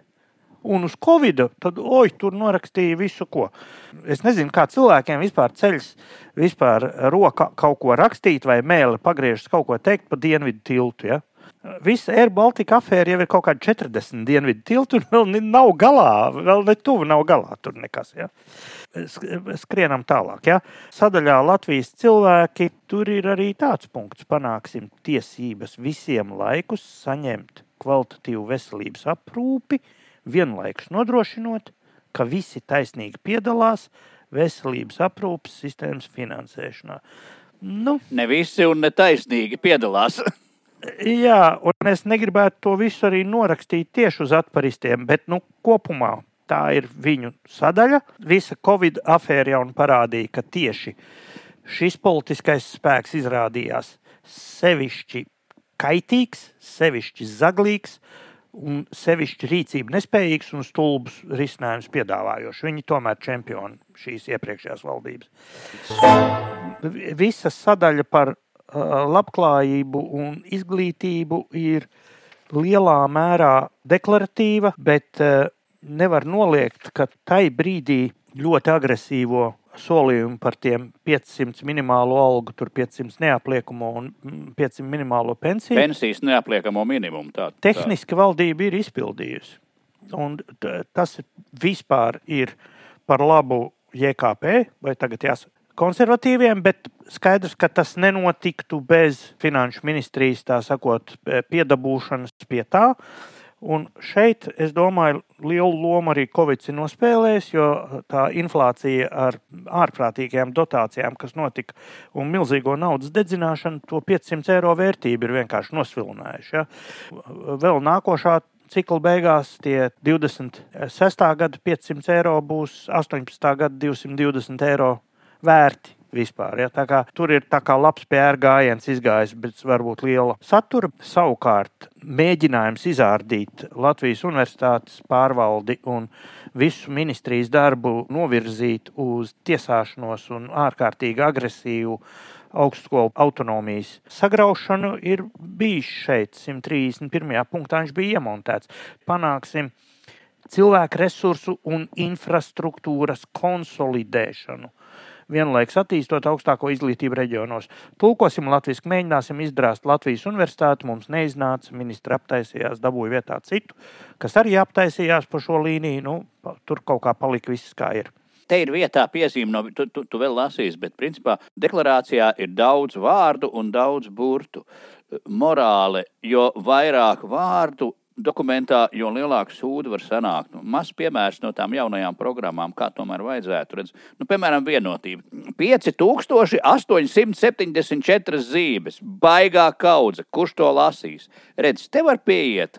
[SPEAKER 3] Un uz Covid, tad, oi, tur norakstīja visu, ko. Es nezinu, kā cilvēkiem vispār ceļš, vispār roka kaut ko rakstīt, vai mēlē pagriežas kaut ko teikt pa dienvidu tiltu. Ja? Visa Air Baltica afēra jau ir kaut kāda 40 dienvidu tiltu, un vēl nav galā, vēl ne tuvu nav galā tur nekas. Ja? Skrienam tālāk. Ja? Sadaļā Latvijas cilvēki tur ir arī tāds punkts, panāksim tiesības visiem laikus saņemt kvalitatīvu veselības aprūpi, vienlaikus nodrošinot, ka visi taisnīgi piedalās veselības aprūpes sistēmas finansēšanā.
[SPEAKER 2] Nu, ne visi un ne taisnīgi piedalās.
[SPEAKER 3] jā, un es negribētu to visu arī norakstīt tieši uz atparistiem, bet nu, kopumā tā ir viņu sadaļa. Visa Covid afēra jau parādīja, ka tieši šis politiskais spēks izrādījās sevišķi kaitīgs, sevišķi zaglīgs, uh, un sevišķi rīcību nespējīgs un stulbs risinājums piedāvājošs. Viņi tomēr čempioni šīs iepriekšējās valdības. Visa sadaļa par uh, labklājību un izglītību ir lielā mērā deklaratīva, bet uh, nevar noliegt, ka tai brīdī ļoti agresīvo solījumu par tiem 500 minimālo algu, tur 500 neapliekamo un 500 mm, minimālo pensiju.
[SPEAKER 2] Pensijas neapliekamo minimumu. Tā,
[SPEAKER 3] tā. Tehniski valdība ir izpildījusi. Un tas vispār ir par labu JKP, vai tagad jāsaka konservatīviem, bet skaidrs, ka tas nenotiktu bez finanšu ministrijas, tā sakot, piedabūšanas pie tā. Uh, Un šeit, es domāju, lielu lomu arī Covid ir nospēlējis, jo tā inflācija ar ārprātīgajām dotācijām, kas notika, un milzīgo naudas dedzināšanu, to 500 eiro vērtību ir vienkārši nosvilinājuši. Ja? Vēl nākošā cikla beigās tie 26. gada 500 eiro būs 18. gada 220 eiro vērti. Vispār, ja? Tā kā, tur ir tā kā labs PR gājiens izgājis, bet varbūt liela satura. Savukārt, mēģinājums izārdīt Latvijas universitātes pārvaldi un visu ministrijas darbu novirzīt uz tiesāšanos un ārkārtīgi agresīvu augstskolu autonomijas sagraušanu ir bijis šeit, 131. punktā viņš bija iemontēts. Panāksim cilvēku resursu un infrastruktūras konsolidēšanu vienlaikus attīstot augstāko izglītību reģionos. Tulkosim latviešu, mēģināsim izdrāst Latvijas universitāti. Mums neiznāca, ministra aptaisījās, dabūja vietā citu, kas arī aptaisījās pa šo līniju. Nu, tur kaut kā palika viss kā ir.
[SPEAKER 2] Te ir vietā piezīme, no, tu, tu, tu vēl lasīsi, bet principā deklarācijā ir daudz vārdu un daudz burtu. Morāli, jo vairāk vārdu dokumentā, jo lielāka sūda var sanākt. Nu, Mazs piemērs no tām jaunajām programmām, kā tomēr vajadzētu. Redz, nu, piemēram, vienotība. 5874 zīmes, baigā kaudze. Kurš to lasīs? Redz, te var pieiet.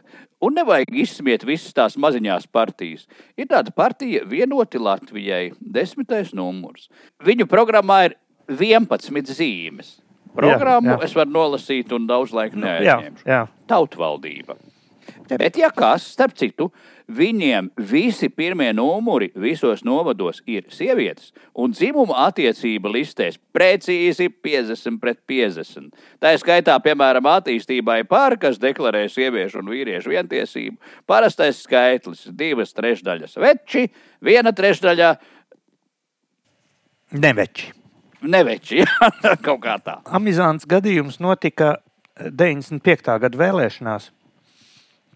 [SPEAKER 2] Un nevajag izsmiet visas tās maziņās partijas. Ir tāda partija, vienoti Latvijai, desmitais numurs. Viņu programmā ir 11 zīmes. Programmu jā, jā. es varu nolasīt, un daudz laika neaizņemšu.
[SPEAKER 3] Jā, jā.
[SPEAKER 2] Tautvaldība. Bet, ja kas, starp citu, viņiem visi pirmie numuri visos novados ir sievietes, un dzimuma attiecība listēs precīzi 50 pret 50. Tā ir skaitā, piemēram, attīstībai par, kas deklarē sieviešu un vīriešu vientiesību. Parastais skaitlis - divas trešdaļas veči, viena trešdaļa
[SPEAKER 3] neveči.
[SPEAKER 2] Neveči, jā, kaut kā tā.
[SPEAKER 3] Amizants gadījums notika 95. gada vēlēšanās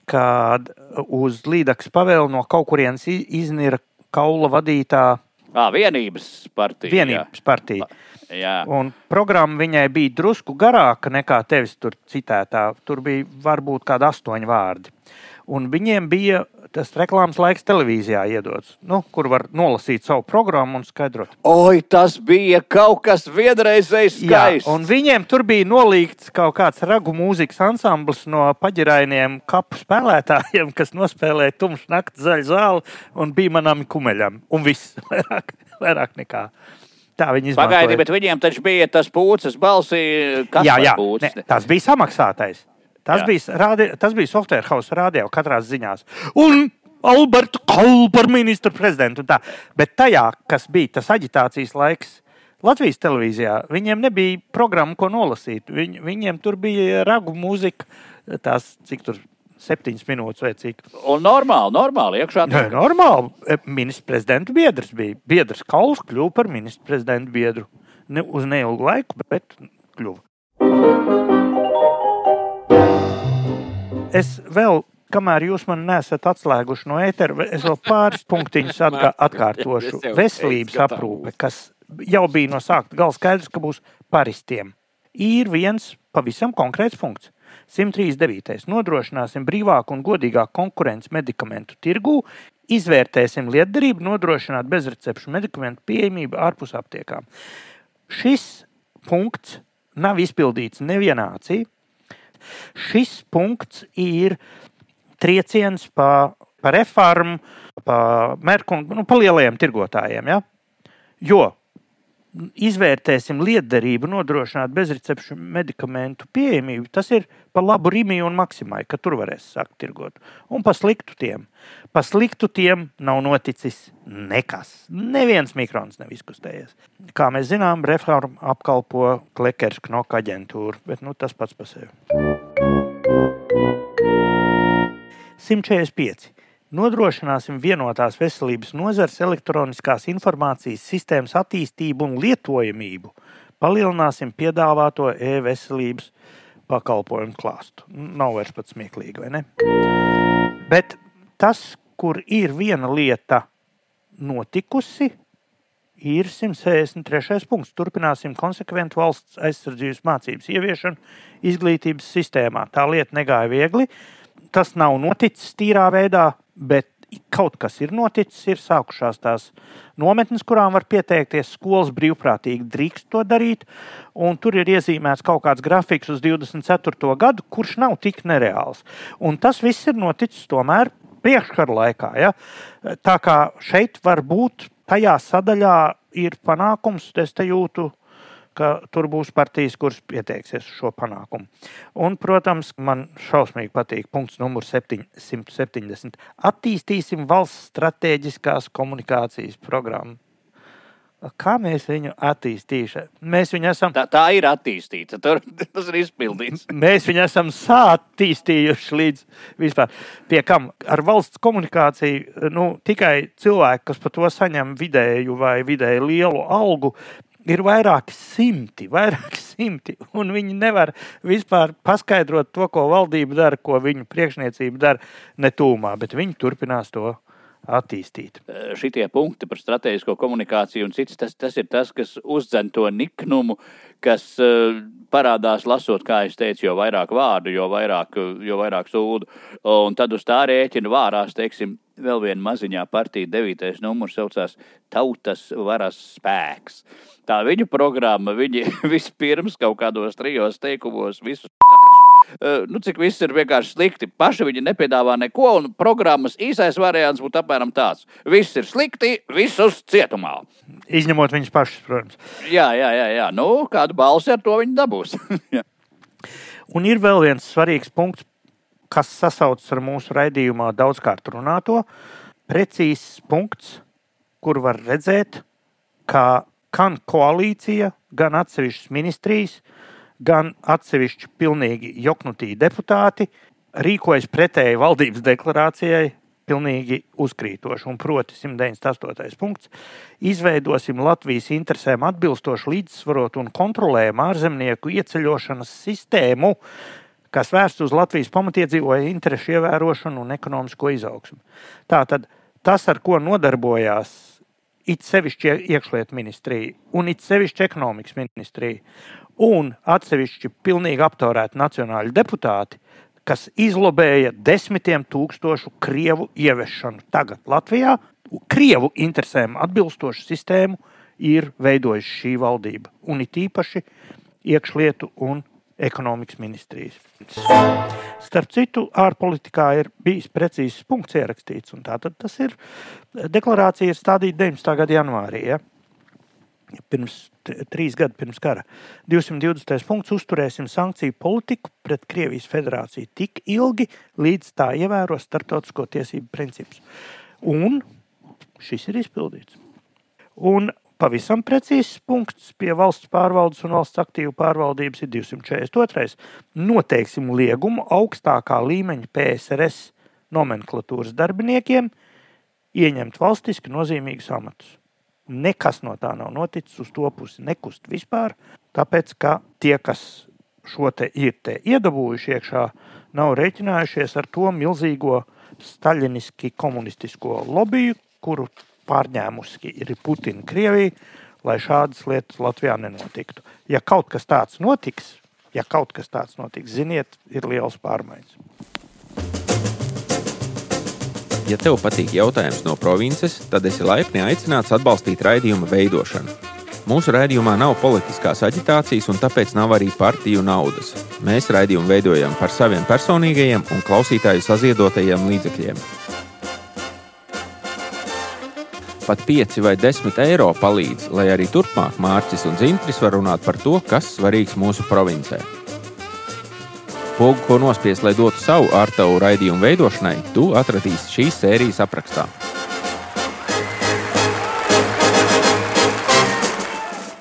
[SPEAKER 3] kad uz līdzekas pavēlu no kaut kurienes iznira kaula vadītā.
[SPEAKER 2] À, vienības partija.
[SPEAKER 3] Vienības partija.
[SPEAKER 2] Jā.
[SPEAKER 3] Un programma viņai bija drusku garāka nekā tevis tur citētā. Tur bija varbūt kādi astoņi vārdi. Un viņiem bija tas reklāmas laiks televīzijā iedots, nu, kur var nolasīt savu programmu un skaidrot.
[SPEAKER 2] Oi, tas bija kaut kas vienreizējs skaists.
[SPEAKER 3] Jā, un viņiem tur bija nolīgts kaut kāds ragu mūzikas ansamblis no paģirainiem kapu spēlētājiem, kas nospēlēja tumšu nakti zaļu zāli un bija manām kumeļam. Un viss vairāk, vairāk nekā. Tā viņi izmantoja.
[SPEAKER 2] Pagaidi, bet viņiem taču bija tas pūces balsī, kas
[SPEAKER 3] jā, jā,
[SPEAKER 2] pūces.
[SPEAKER 3] Ne, tas bija samaksātais. Tas Jā. bija, rādi, tas bija software house radio katrā ziņā. Un Alberta Kalpa, ministra prezidentu. Bet tajā, kas bija tas aģitācijas laiks, Latvijas televīzijā, viņiem nebija programma, ko nolasīt. Viņ, viņiem tur bija ragu mūzika, tās cik tur septiņas minūtes vai cik.
[SPEAKER 2] Un normāli, normāli iekšā.
[SPEAKER 3] Nē, normāli. E, ministra prezidenta biedrs bija. Biedrs Kauls kļuva par ministra prezidenta biedru. Ne, uz neilgu laiku, bet kļuva. Es vēl kamēr jūs man nesat atslēguši no ētera, es vēl pāris punktiņus atgā, atkārtošu. Veselības aprūpe, kas jau bija no sākta gala skaidrs, ka būs paristiem, ir viens pavisam konkrēts punkts. 139. Nodrošināsim brīvāku un godīgāku konkurenci medikamentu tirgū, izvērtēsim lietderību, nodrošināt bezrecepšu medikamentu pieejamību ārpus aptiekām. Šis punkts nav izpildīts nevienā acī. Šis punkts ir trieciens pa, pa reformu, pa un nu, pa lielajiem tirgotājiem. Ja? Jo izvērtēsim lietderību, nodrošināt bezrecepšu medikamentu pieejamību. Tas ir par labu Rīgai un Maksimai, ka tur varēs sākt tirgot. Un par sliktu tiem. Par sliktu tiem nav noticis nekas. Neviens mikrons nav izkustējies. Kā mēs zinām, reforma apkalpo Klekers Knoka aģentūru, bet nu, tas pats par sevi. 145. Nodrošināsim vienotās veselības nozares elektroniskās informācijas sistēmas attīstību un lietojamību. Palielināsim piedāvāto e-veselības pakalpojumu klāstu. Nav vairs pat smieklīgi, vai ne? Bet tas, kur ir viena lieta notikusi, ir 163. punkts. Turpināsim konsekventu valsts aizsardzības mācības ieviešanu izglītības sistēmā. Tā lieta negāja viegli tas nav noticis tīrā veidā, bet kaut kas ir noticis, ir sākušās tās nometnes, kurām var pieteikties. Skolas brīvprātīgi drīkst to darīt, un tur ir iezīmēts kaut kāds grafiks uz 24. gadu, kurš nav tik nereāls. Un tas viss ir noticis tomēr priekškara laikā. Ja? Tā kā šeit var būt tajā sadaļā ir panākums, es te jūtu ka tur būs partijas, kuras pieteiksies uz šo panākumu. Un, protams, man šausmīgi patīk punkts numur 770. Attīstīsim valsts stratēģiskās komunikācijas programmu. Kā mēs viņu attīstīsim? Mēs viņu esam.
[SPEAKER 2] Tā, tā ir attīstīta. Tur, tas ir izpildīts.
[SPEAKER 3] Mēs viņu esam sātīstījuši līdz vispār. Pie kam ar valsts komunikāciju nu, tikai cilvēki, kas par to saņem vidēju vai vidēji lielu algu, ir vairāki simti, vairāki simti, un viņi nevar vispār paskaidrot to, ko valdība dara, ko viņu priekšniecība dara, ne tūmā, bet viņi turpinās to attīstīt.
[SPEAKER 2] Šitie punkti par strateģisko komunikāciju un cits, tas, tas ir tas, kas uzdzen to niknumu, kas uh, parādās lasot, kā es teicu, jo vairāk vārdu, jo vairāk, jo vairāk sūdu. Un tad uz tā rēķina vārās, teiksim, vēl viena maziņā partija, devītais numurs saucās Tautas varas spēks. Tā viņu programma, viņi vispirms kaut kādos trijos teikumos visus. Uh, nu, cik viss ir vienkārši slikti. Paši viņi nepiedāvā neko, un programmas īsais variants būtu apmēram tāds: viss ir slikti, visus cietumā.
[SPEAKER 3] Izņemot viņus pašus, protams.
[SPEAKER 2] Jā, jā, jā. jā. Nu, kādu balsi ar to viņi dabūs.
[SPEAKER 3] un ir vēl viens svarīgs punkts kas sasaucas ar mūsu raidījumā daudzkārt runāto, precīzs punkts, kur var redzēt, ka gan koalīcija, gan atsevišķas ministrijas, gan atsevišķi pilnīgi joknutī deputāti rīkojas pretēji valdības deklarācijai, pilnīgi uzkrītoši. Un proti, 198. punkts. Izveidosim Latvijas interesēm atbilstošu, līdzsvarotu un kontrolējumu ārzemnieku ieceļošanas sistēmu, kas vērsts uz Latvijas pamatiedzīvotāju interesu ievērošanu un ekonomisko izaugsmu. Tātad tas, ar ko nodarbojās it sevišķi iekšlietu ministrija un it sevišķi ekonomikas ministrija un atsevišķi pilnīgi aptaurēti nacionāļu deputāti, kas izlobēja desmitiem tūkstošu krievu ieviešanu tagad Latvijā, krievu interesēm atbilstošu sistēmu ir veidojusi šī valdība. Un it īpaši iekšlietu un ekonomikas ministrijas. Starp citu, ārpolitikā ir bijis precīzs punkts ierakstīts, un tātad tas ir deklarācija ir stādīta 19. gada janvārī. Ja? Pirms trīs gadu pirms kara. 220. punkts uzturēsim sankciju politiku pret Krievijas federāciju tik ilgi, līdz tā ievēro starptautisko tiesību principus. Un šis ir izpildīts. Un Pavisam precīzs punkts pie valsts pārvaldes un valsts aktīvu pārvaldības ir 242. Noteiksim liegumu augstākā līmeņa PSRS nomenklatūras darbiniekiem ieņemt valstiski nozīmīgus amatus. Nekas no tā nav noticis uz to pusi, nekust vispār, tāpēc ka tie, kas šo te ir te iedabūjuši iekšā, nav rēķinājušies ar to milzīgo staļiniski komunistisko lobiju, kuru pārņēmusi ir Putina Krievija, lai šādas lietas Latvijā nenotiktu. Ja kaut kas tāds notiks, ja kaut kas tāds notiks, ziniet, ir liels pārmaiņas.
[SPEAKER 5] Ja tev patīk jautājums no provinces, tad esi laipni aicināts atbalstīt raidījuma veidošanu. Mūsu raidījumā nav politiskās aģitācijas, un tāpēc nav arī partiju naudas. Mēs raidījumu veidojam par saviem personīgajiem un klausītāju saziedotajiem līdzekļiem. Pat 5 vai 10 eiro palīdz, lai arī turpmāk Mārcis un Zintris var runāt par to, kas svarīgs mūsu provincē. Pogu, ko nospiest, lai dotu savu ar tavu raidījumu veidošanai, tu atradīsi šīs sērijas aprakstā.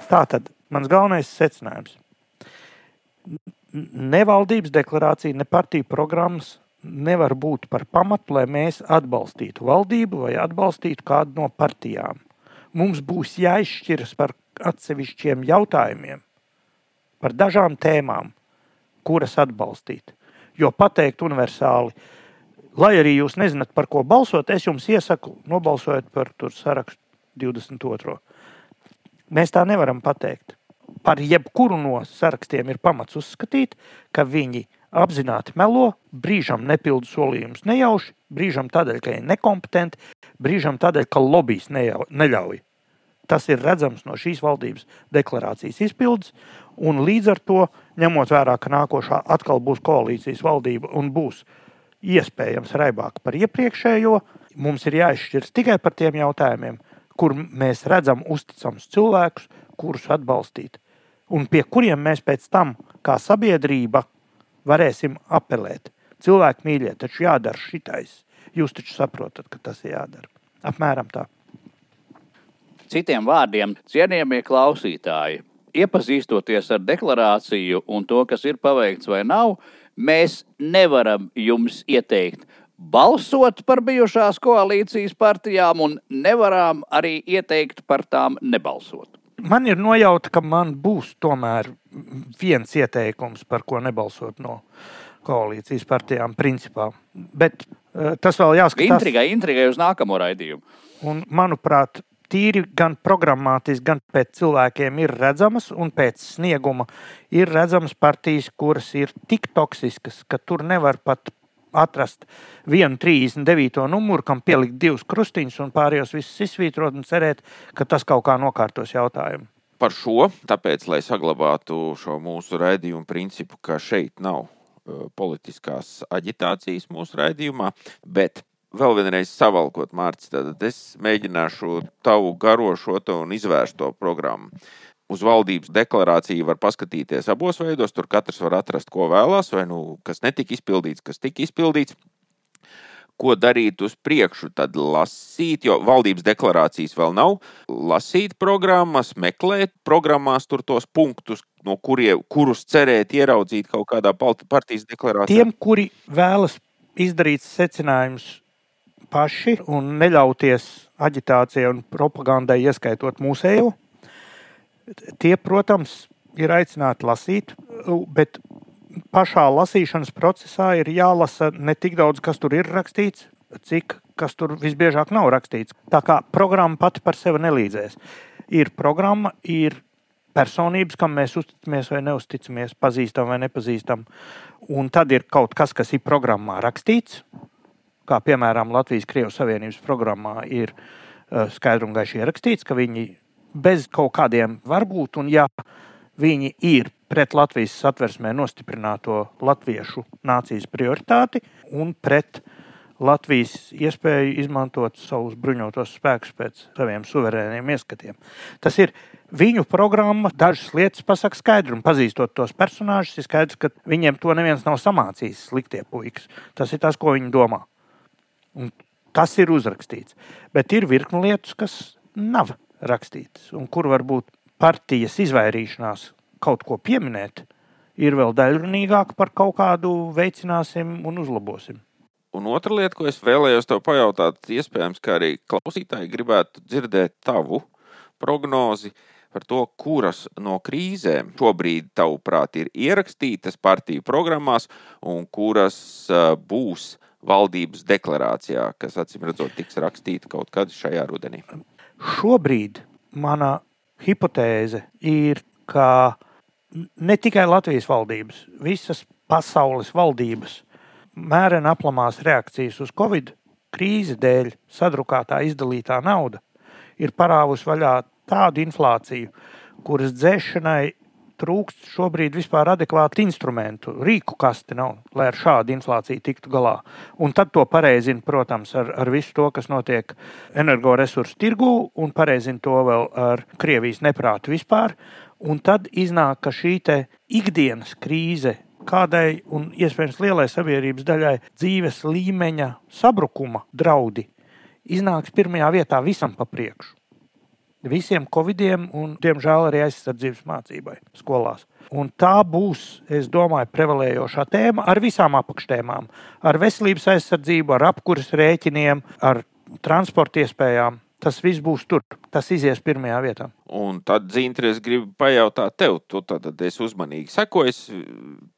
[SPEAKER 3] Tā tad mans galvenais secinājums. Ne valdības deklarācija, ne partiju programmas nevar būt par pamatu, lai mēs atbalstītu valdību vai atbalstītu kādu no partijām. Mums būs jāizšķiras par atsevišķiem jautājumiem, par dažām tēmām, kuras atbalstīt. Jo pateikt universāli, lai arī jūs nezināt, par ko balsot, es jums iesaku nobalsojot par sarakstu 22. Mēs tā nevaram pateikt. Par jebkuru no sarakstiem ir pamats uzskatīt, ka viņi apzināti melo, brīžam nepildu solījumus nejauši, brīžam tādēļ, ka ir nekompetenti, brīžam tādēļ, ka lobbyis neļauj. Tas ir redzams no šīs valdības deklarācijas izpildes, un līdz ar to, ņemot vērā, ka nākošā atkal būs koalīcijas valdība un būs iespējams raibāka par iepriekšējo, mums ir jāizšķiras tikai par tiem jautājumiem, kur mēs redzam uzticamus cilvēkus, kurus atbalstīt, un pie kuriem mēs pēc tam, kā sabiedrība, varēsim apelēt. Cilvēki mīļie, taču jādara šitais. Jūs taču saprotat, ka tas ir jādara. Apmēram tā.
[SPEAKER 2] Citiem vārdiem, cienījamie klausītāji, iepazīstoties ar deklarāciju un to, kas ir paveikts vai nav, mēs nevaram jums ieteikt balsot par bijušās koalīcijas partijām un nevaram arī ieteikt par tām nebalsot.
[SPEAKER 3] Man ir nojauta, ka man būs tomēr viens ieteikums, par ko nebalsot no koalīcijas partijām, principā. Bet uh, tas vēl jāskatās.
[SPEAKER 2] Intrigai, intrigai uz nākamo raidījumu.
[SPEAKER 3] Un, manuprāt, tīri gan programmatiski, gan pēc cilvēkiem ir redzamas, un pēc snieguma ir redzamas partijas, kuras ir tik toksiskas, ka tur nevar pat atrast vienu 39. numuru, kam pielikt divus krustiņus un pārējos visus izsvītrot un cerēt, ka tas kaut kā nokārtos jautājumu.
[SPEAKER 1] Par šo, tāpēc, lai saglabātu šo mūsu raidījumu principu, ka šeit nav uh, politiskās aģitācijas mūsu raidījumā, bet vēl vienreiz savalkot, Mārcis, tad es mēģināšu tavu garošo un izvērsto programmu. Uz valdības deklarāciju var paskatīties abos veidos. Tur katrs var atrast, ko vēlās, vai nu, kas netika izpildīts, kas tika izpildīts ko darīt uz priekšu, tad lasīt, jo valdības deklarācijas vēl nav. Lasīt programmas, meklēt programmās tos punktus, no kuriem, kurus cerēt ieraudzīt kaut kādā partijas deklarācijā.
[SPEAKER 3] Tiem, kuri vēlas izdarīt secinājumus paši un neļauties aģitācijai un propagandai, ieskaitot mūsējo, tie, protams, ir aicināti lasīt, bet pašā lasīšanas procesā ir jālasa ne tik daudz, kas tur ir rakstīts, cik kas tur visbiežāk nav rakstīts. Tā kā programma pati par sevi nelīdzēs. Ir programma, ir personības, kam mēs uzticamies vai neusticamies, pazīstam vai nepazīstam. Un tad ir kaut kas, kas ir programmā rakstīts, kā piemēram Latvijas-Krievijas Savienības programmā ir uh, skaidri un gaiši ierakstīts, ka viņi bez kaut kādiem varbūt, un ja viņi ir pret Latvijas satversmē nostiprināto latviešu nācijas prioritāti un pret Latvijas iespēju izmantot savus bruņotos spēkus pēc saviem suverēniem ieskatiem. Tas ir viņu programma, dažas lietas pasaka skaidri, un pazīstot tos personāžus, ir skaidrs, ka viņiem to neviens nav samācījis, sliktie puikas. Tas ir tas, ko viņi domā. Un tas ir uzrakstīts. Bet ir virkni lietas, kas nav rakstītas, un kur varbūt partijas izvairīšanās kaut ko pieminēt, ir vēl daļrunīgāk par kaut kādu veicināsim un uzlabosim.
[SPEAKER 1] Un otra lieta, ko es vēlējos te pajautāt, iespējams, ka arī klausītāji gribētu dzirdēt tavu prognozi par to, kuras no krīzēm šobrīd, tavuprāt, ir ierakstītas partiju programmās un kuras būs valdības deklarācijā, kas acīm redzot tiks rakstīta kaut kad šajā rudenī.
[SPEAKER 3] Šobrīd mana hipotēze ir, ka ne tikai Latvijas valdības, visas pasaules valdības mērena aplamās reakcijas uz Covid krīzi dēļ sadrukātā izdalītā nauda ir parāvusi vaļā tādu inflāciju, kuras dzēšanai trūkst šobrīd vispār adekvātu instrumentu, rīku kasti nav, lai ar šādu inflāciju tiktu galā. Un tad to pareizina, protams, ar, ar visu to, kas notiek energoresursu tirgū, un pareizina to vēl ar Krievijas neprātu vispār. Un tad iznāk, ka šī ikdienas krīze kādai un iespējams lielai sabiedrības daļai dzīves līmeņa sabrukuma draudi iznāks pirmajā vietā visam pa priekšu visiem covidiem un, diemžēl, arī aizsardzības mācībai skolās. Un tā būs, es domāju, prevalējošā tēma ar visām apakštēmām. Ar veselības aizsardzību, ar apkuras rēķiniem, ar transporta iespējām. Tas viss būs tur. Tas izies pirmajā vietā.
[SPEAKER 1] Un tad, Zīntri, es gribu pajautāt tev, tu tad esi uzmanīgi sekojis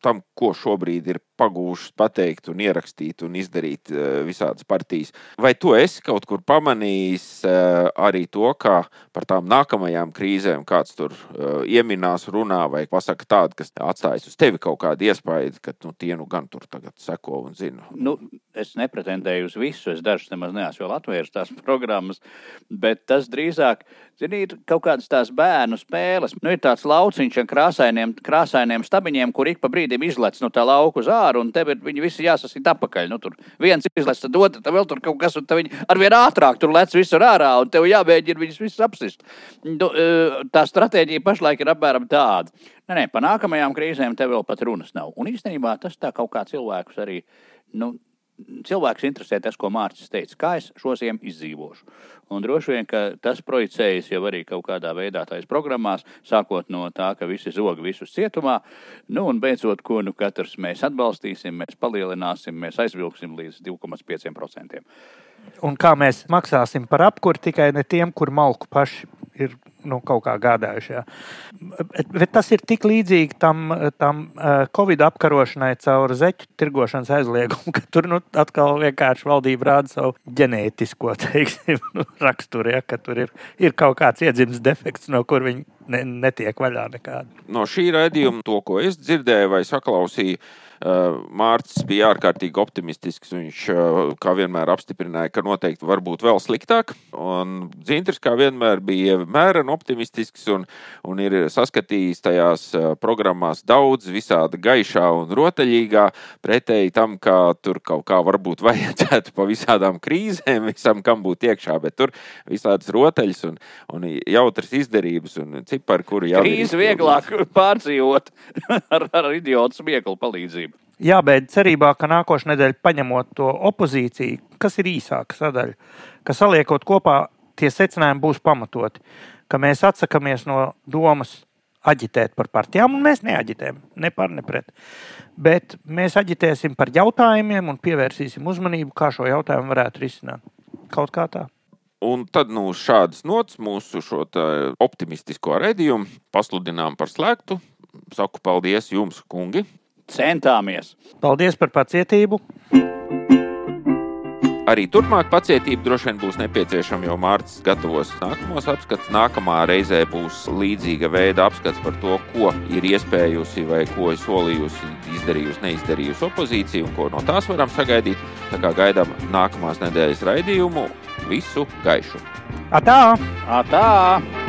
[SPEAKER 1] tam, ko šobrīd ir pagūšas pateikt, un ierakstīt un izdarīt eh, visādas partijas. Vai tu esi kaut kur pamanījis eh, arī to, kā par tām nākamajām krīzēm kāds tur eh, ieminās, runā vai pasakā tādu, kas atstājas uz tevi kaut kādu iespaidu, ka nu, tie nu gan tur tagad seko un zina?
[SPEAKER 2] Nu, es nepretendēju uz visu, es dažus nemaz neesmu vēl atvērs tās programmas, bet tas drīzāk zini, ir kaut kādas tās bērnu spēles. Nu, ir tāds lauciņš ar krāsainiem, krāsainiem stabiņiem, kur ik pa brīdim izlec no tā lauka uz ārā, un tev ir viņi visi jāsasīt apakaļ. Nu, tur viens izlec, tad otrs, tad vēl tur kaut kas, un viņi arvien ātrāk tur lec visur ārā, un tev jāmēģina viņus visus apsist. Nu, e, tā stratēģija pašlaik ir apmēram tāda. Nē, nē, pa nākamajām krīzēm te vēl pat runas nav. Un īstenībā tas tā kaut kā cilvēkus arī. Nu, cilvēks interesē tas, ko Mārcis teica, kā es šo ziemu izdzīvošu. Un droši vien tas projicējas jau arī kaut kādā veidā tādas programmās, sākot no tā, ka visi zogi visus cietumā, nu un beidzot, ko nu katrs mēs atbalstīsim, mēs palielināsim, mēs aizvilksim līdz 2,5%.
[SPEAKER 3] Un kā mēs maksāsim par apkuru tikai ne tiem, kur malku paši ir nu, kaut kā gādājuši. Jā. Bet, tas ir tik līdzīgi tam, tam Covid apkarošanai caur zeķu tirgošanas aizliegumu, ka tur nu, atkal vienkārši valdība rāda savu ģenētisko teiksim, nu, raksturu, ja, ka tur ir, ir kaut kāds iedzimis defekts, no kur viņi ne, netiek vaļā nekādi.
[SPEAKER 1] No šī raidījuma, to, ko es dzirdēju vai saklausīju, Eh, Mārcis bija ārkārtīgi optimistisks. Viņš, eh, kā vienmēr, apstiprināja, ka noteikti var būt vēl sliktāk. Un Dzintris, kā vienmēr, bija mēreni optimistisks un, un ir saskatījis tajās eh, programmās daudz visāda gaišā un rotaļīgā, pretēji tam, kā tur kaut kā varbūt vajadzētu pa visādām krīzēm, visam, kam būt iekšā, bet tur visādas rotaļas un, un jautras izdarības un cipari, kuri jau
[SPEAKER 2] ir. Krīze vieglāk pārdzīvot ar, ar idiotu smieklu palīdzību
[SPEAKER 3] jābeidz cerībā, ka nākošais nedēļa paņemot to opozīciju, kas ir īsāka sadaļa, ka saliekot kopā tie secinājumi būs pamatoti, ka mēs atsakāmies no domas aģitēt par partijām, un mēs neaģitējam ne par, ne pret. Bet mēs aģitēsim par jautājumiem un pievērsīsim uzmanību, kā šo jautājumu varētu risināt. Kaut kā tā.
[SPEAKER 1] Un tad nu, šādas nots mūsu optimistisko redzējumu pasludinām par slēgtu. Saku paldies jums, kungi,
[SPEAKER 2] Centāmies.
[SPEAKER 3] Paldies par pacietību!
[SPEAKER 1] Arī turpmāk pacietība droši vien būs nepieciešama, jo Mārcis gatavos nākamos apskats. Nākamā reizē būs līdzīga veida apskats par to, ko ir iespējusi vai ko ir solījusi, izdarījusi, neizdarījusi opozīcija un ko no tās varam sagaidīt. Tā kā gaidām nākamās nedēļas raidījumu, visu gaišu!
[SPEAKER 3] Atā!
[SPEAKER 2] Atā!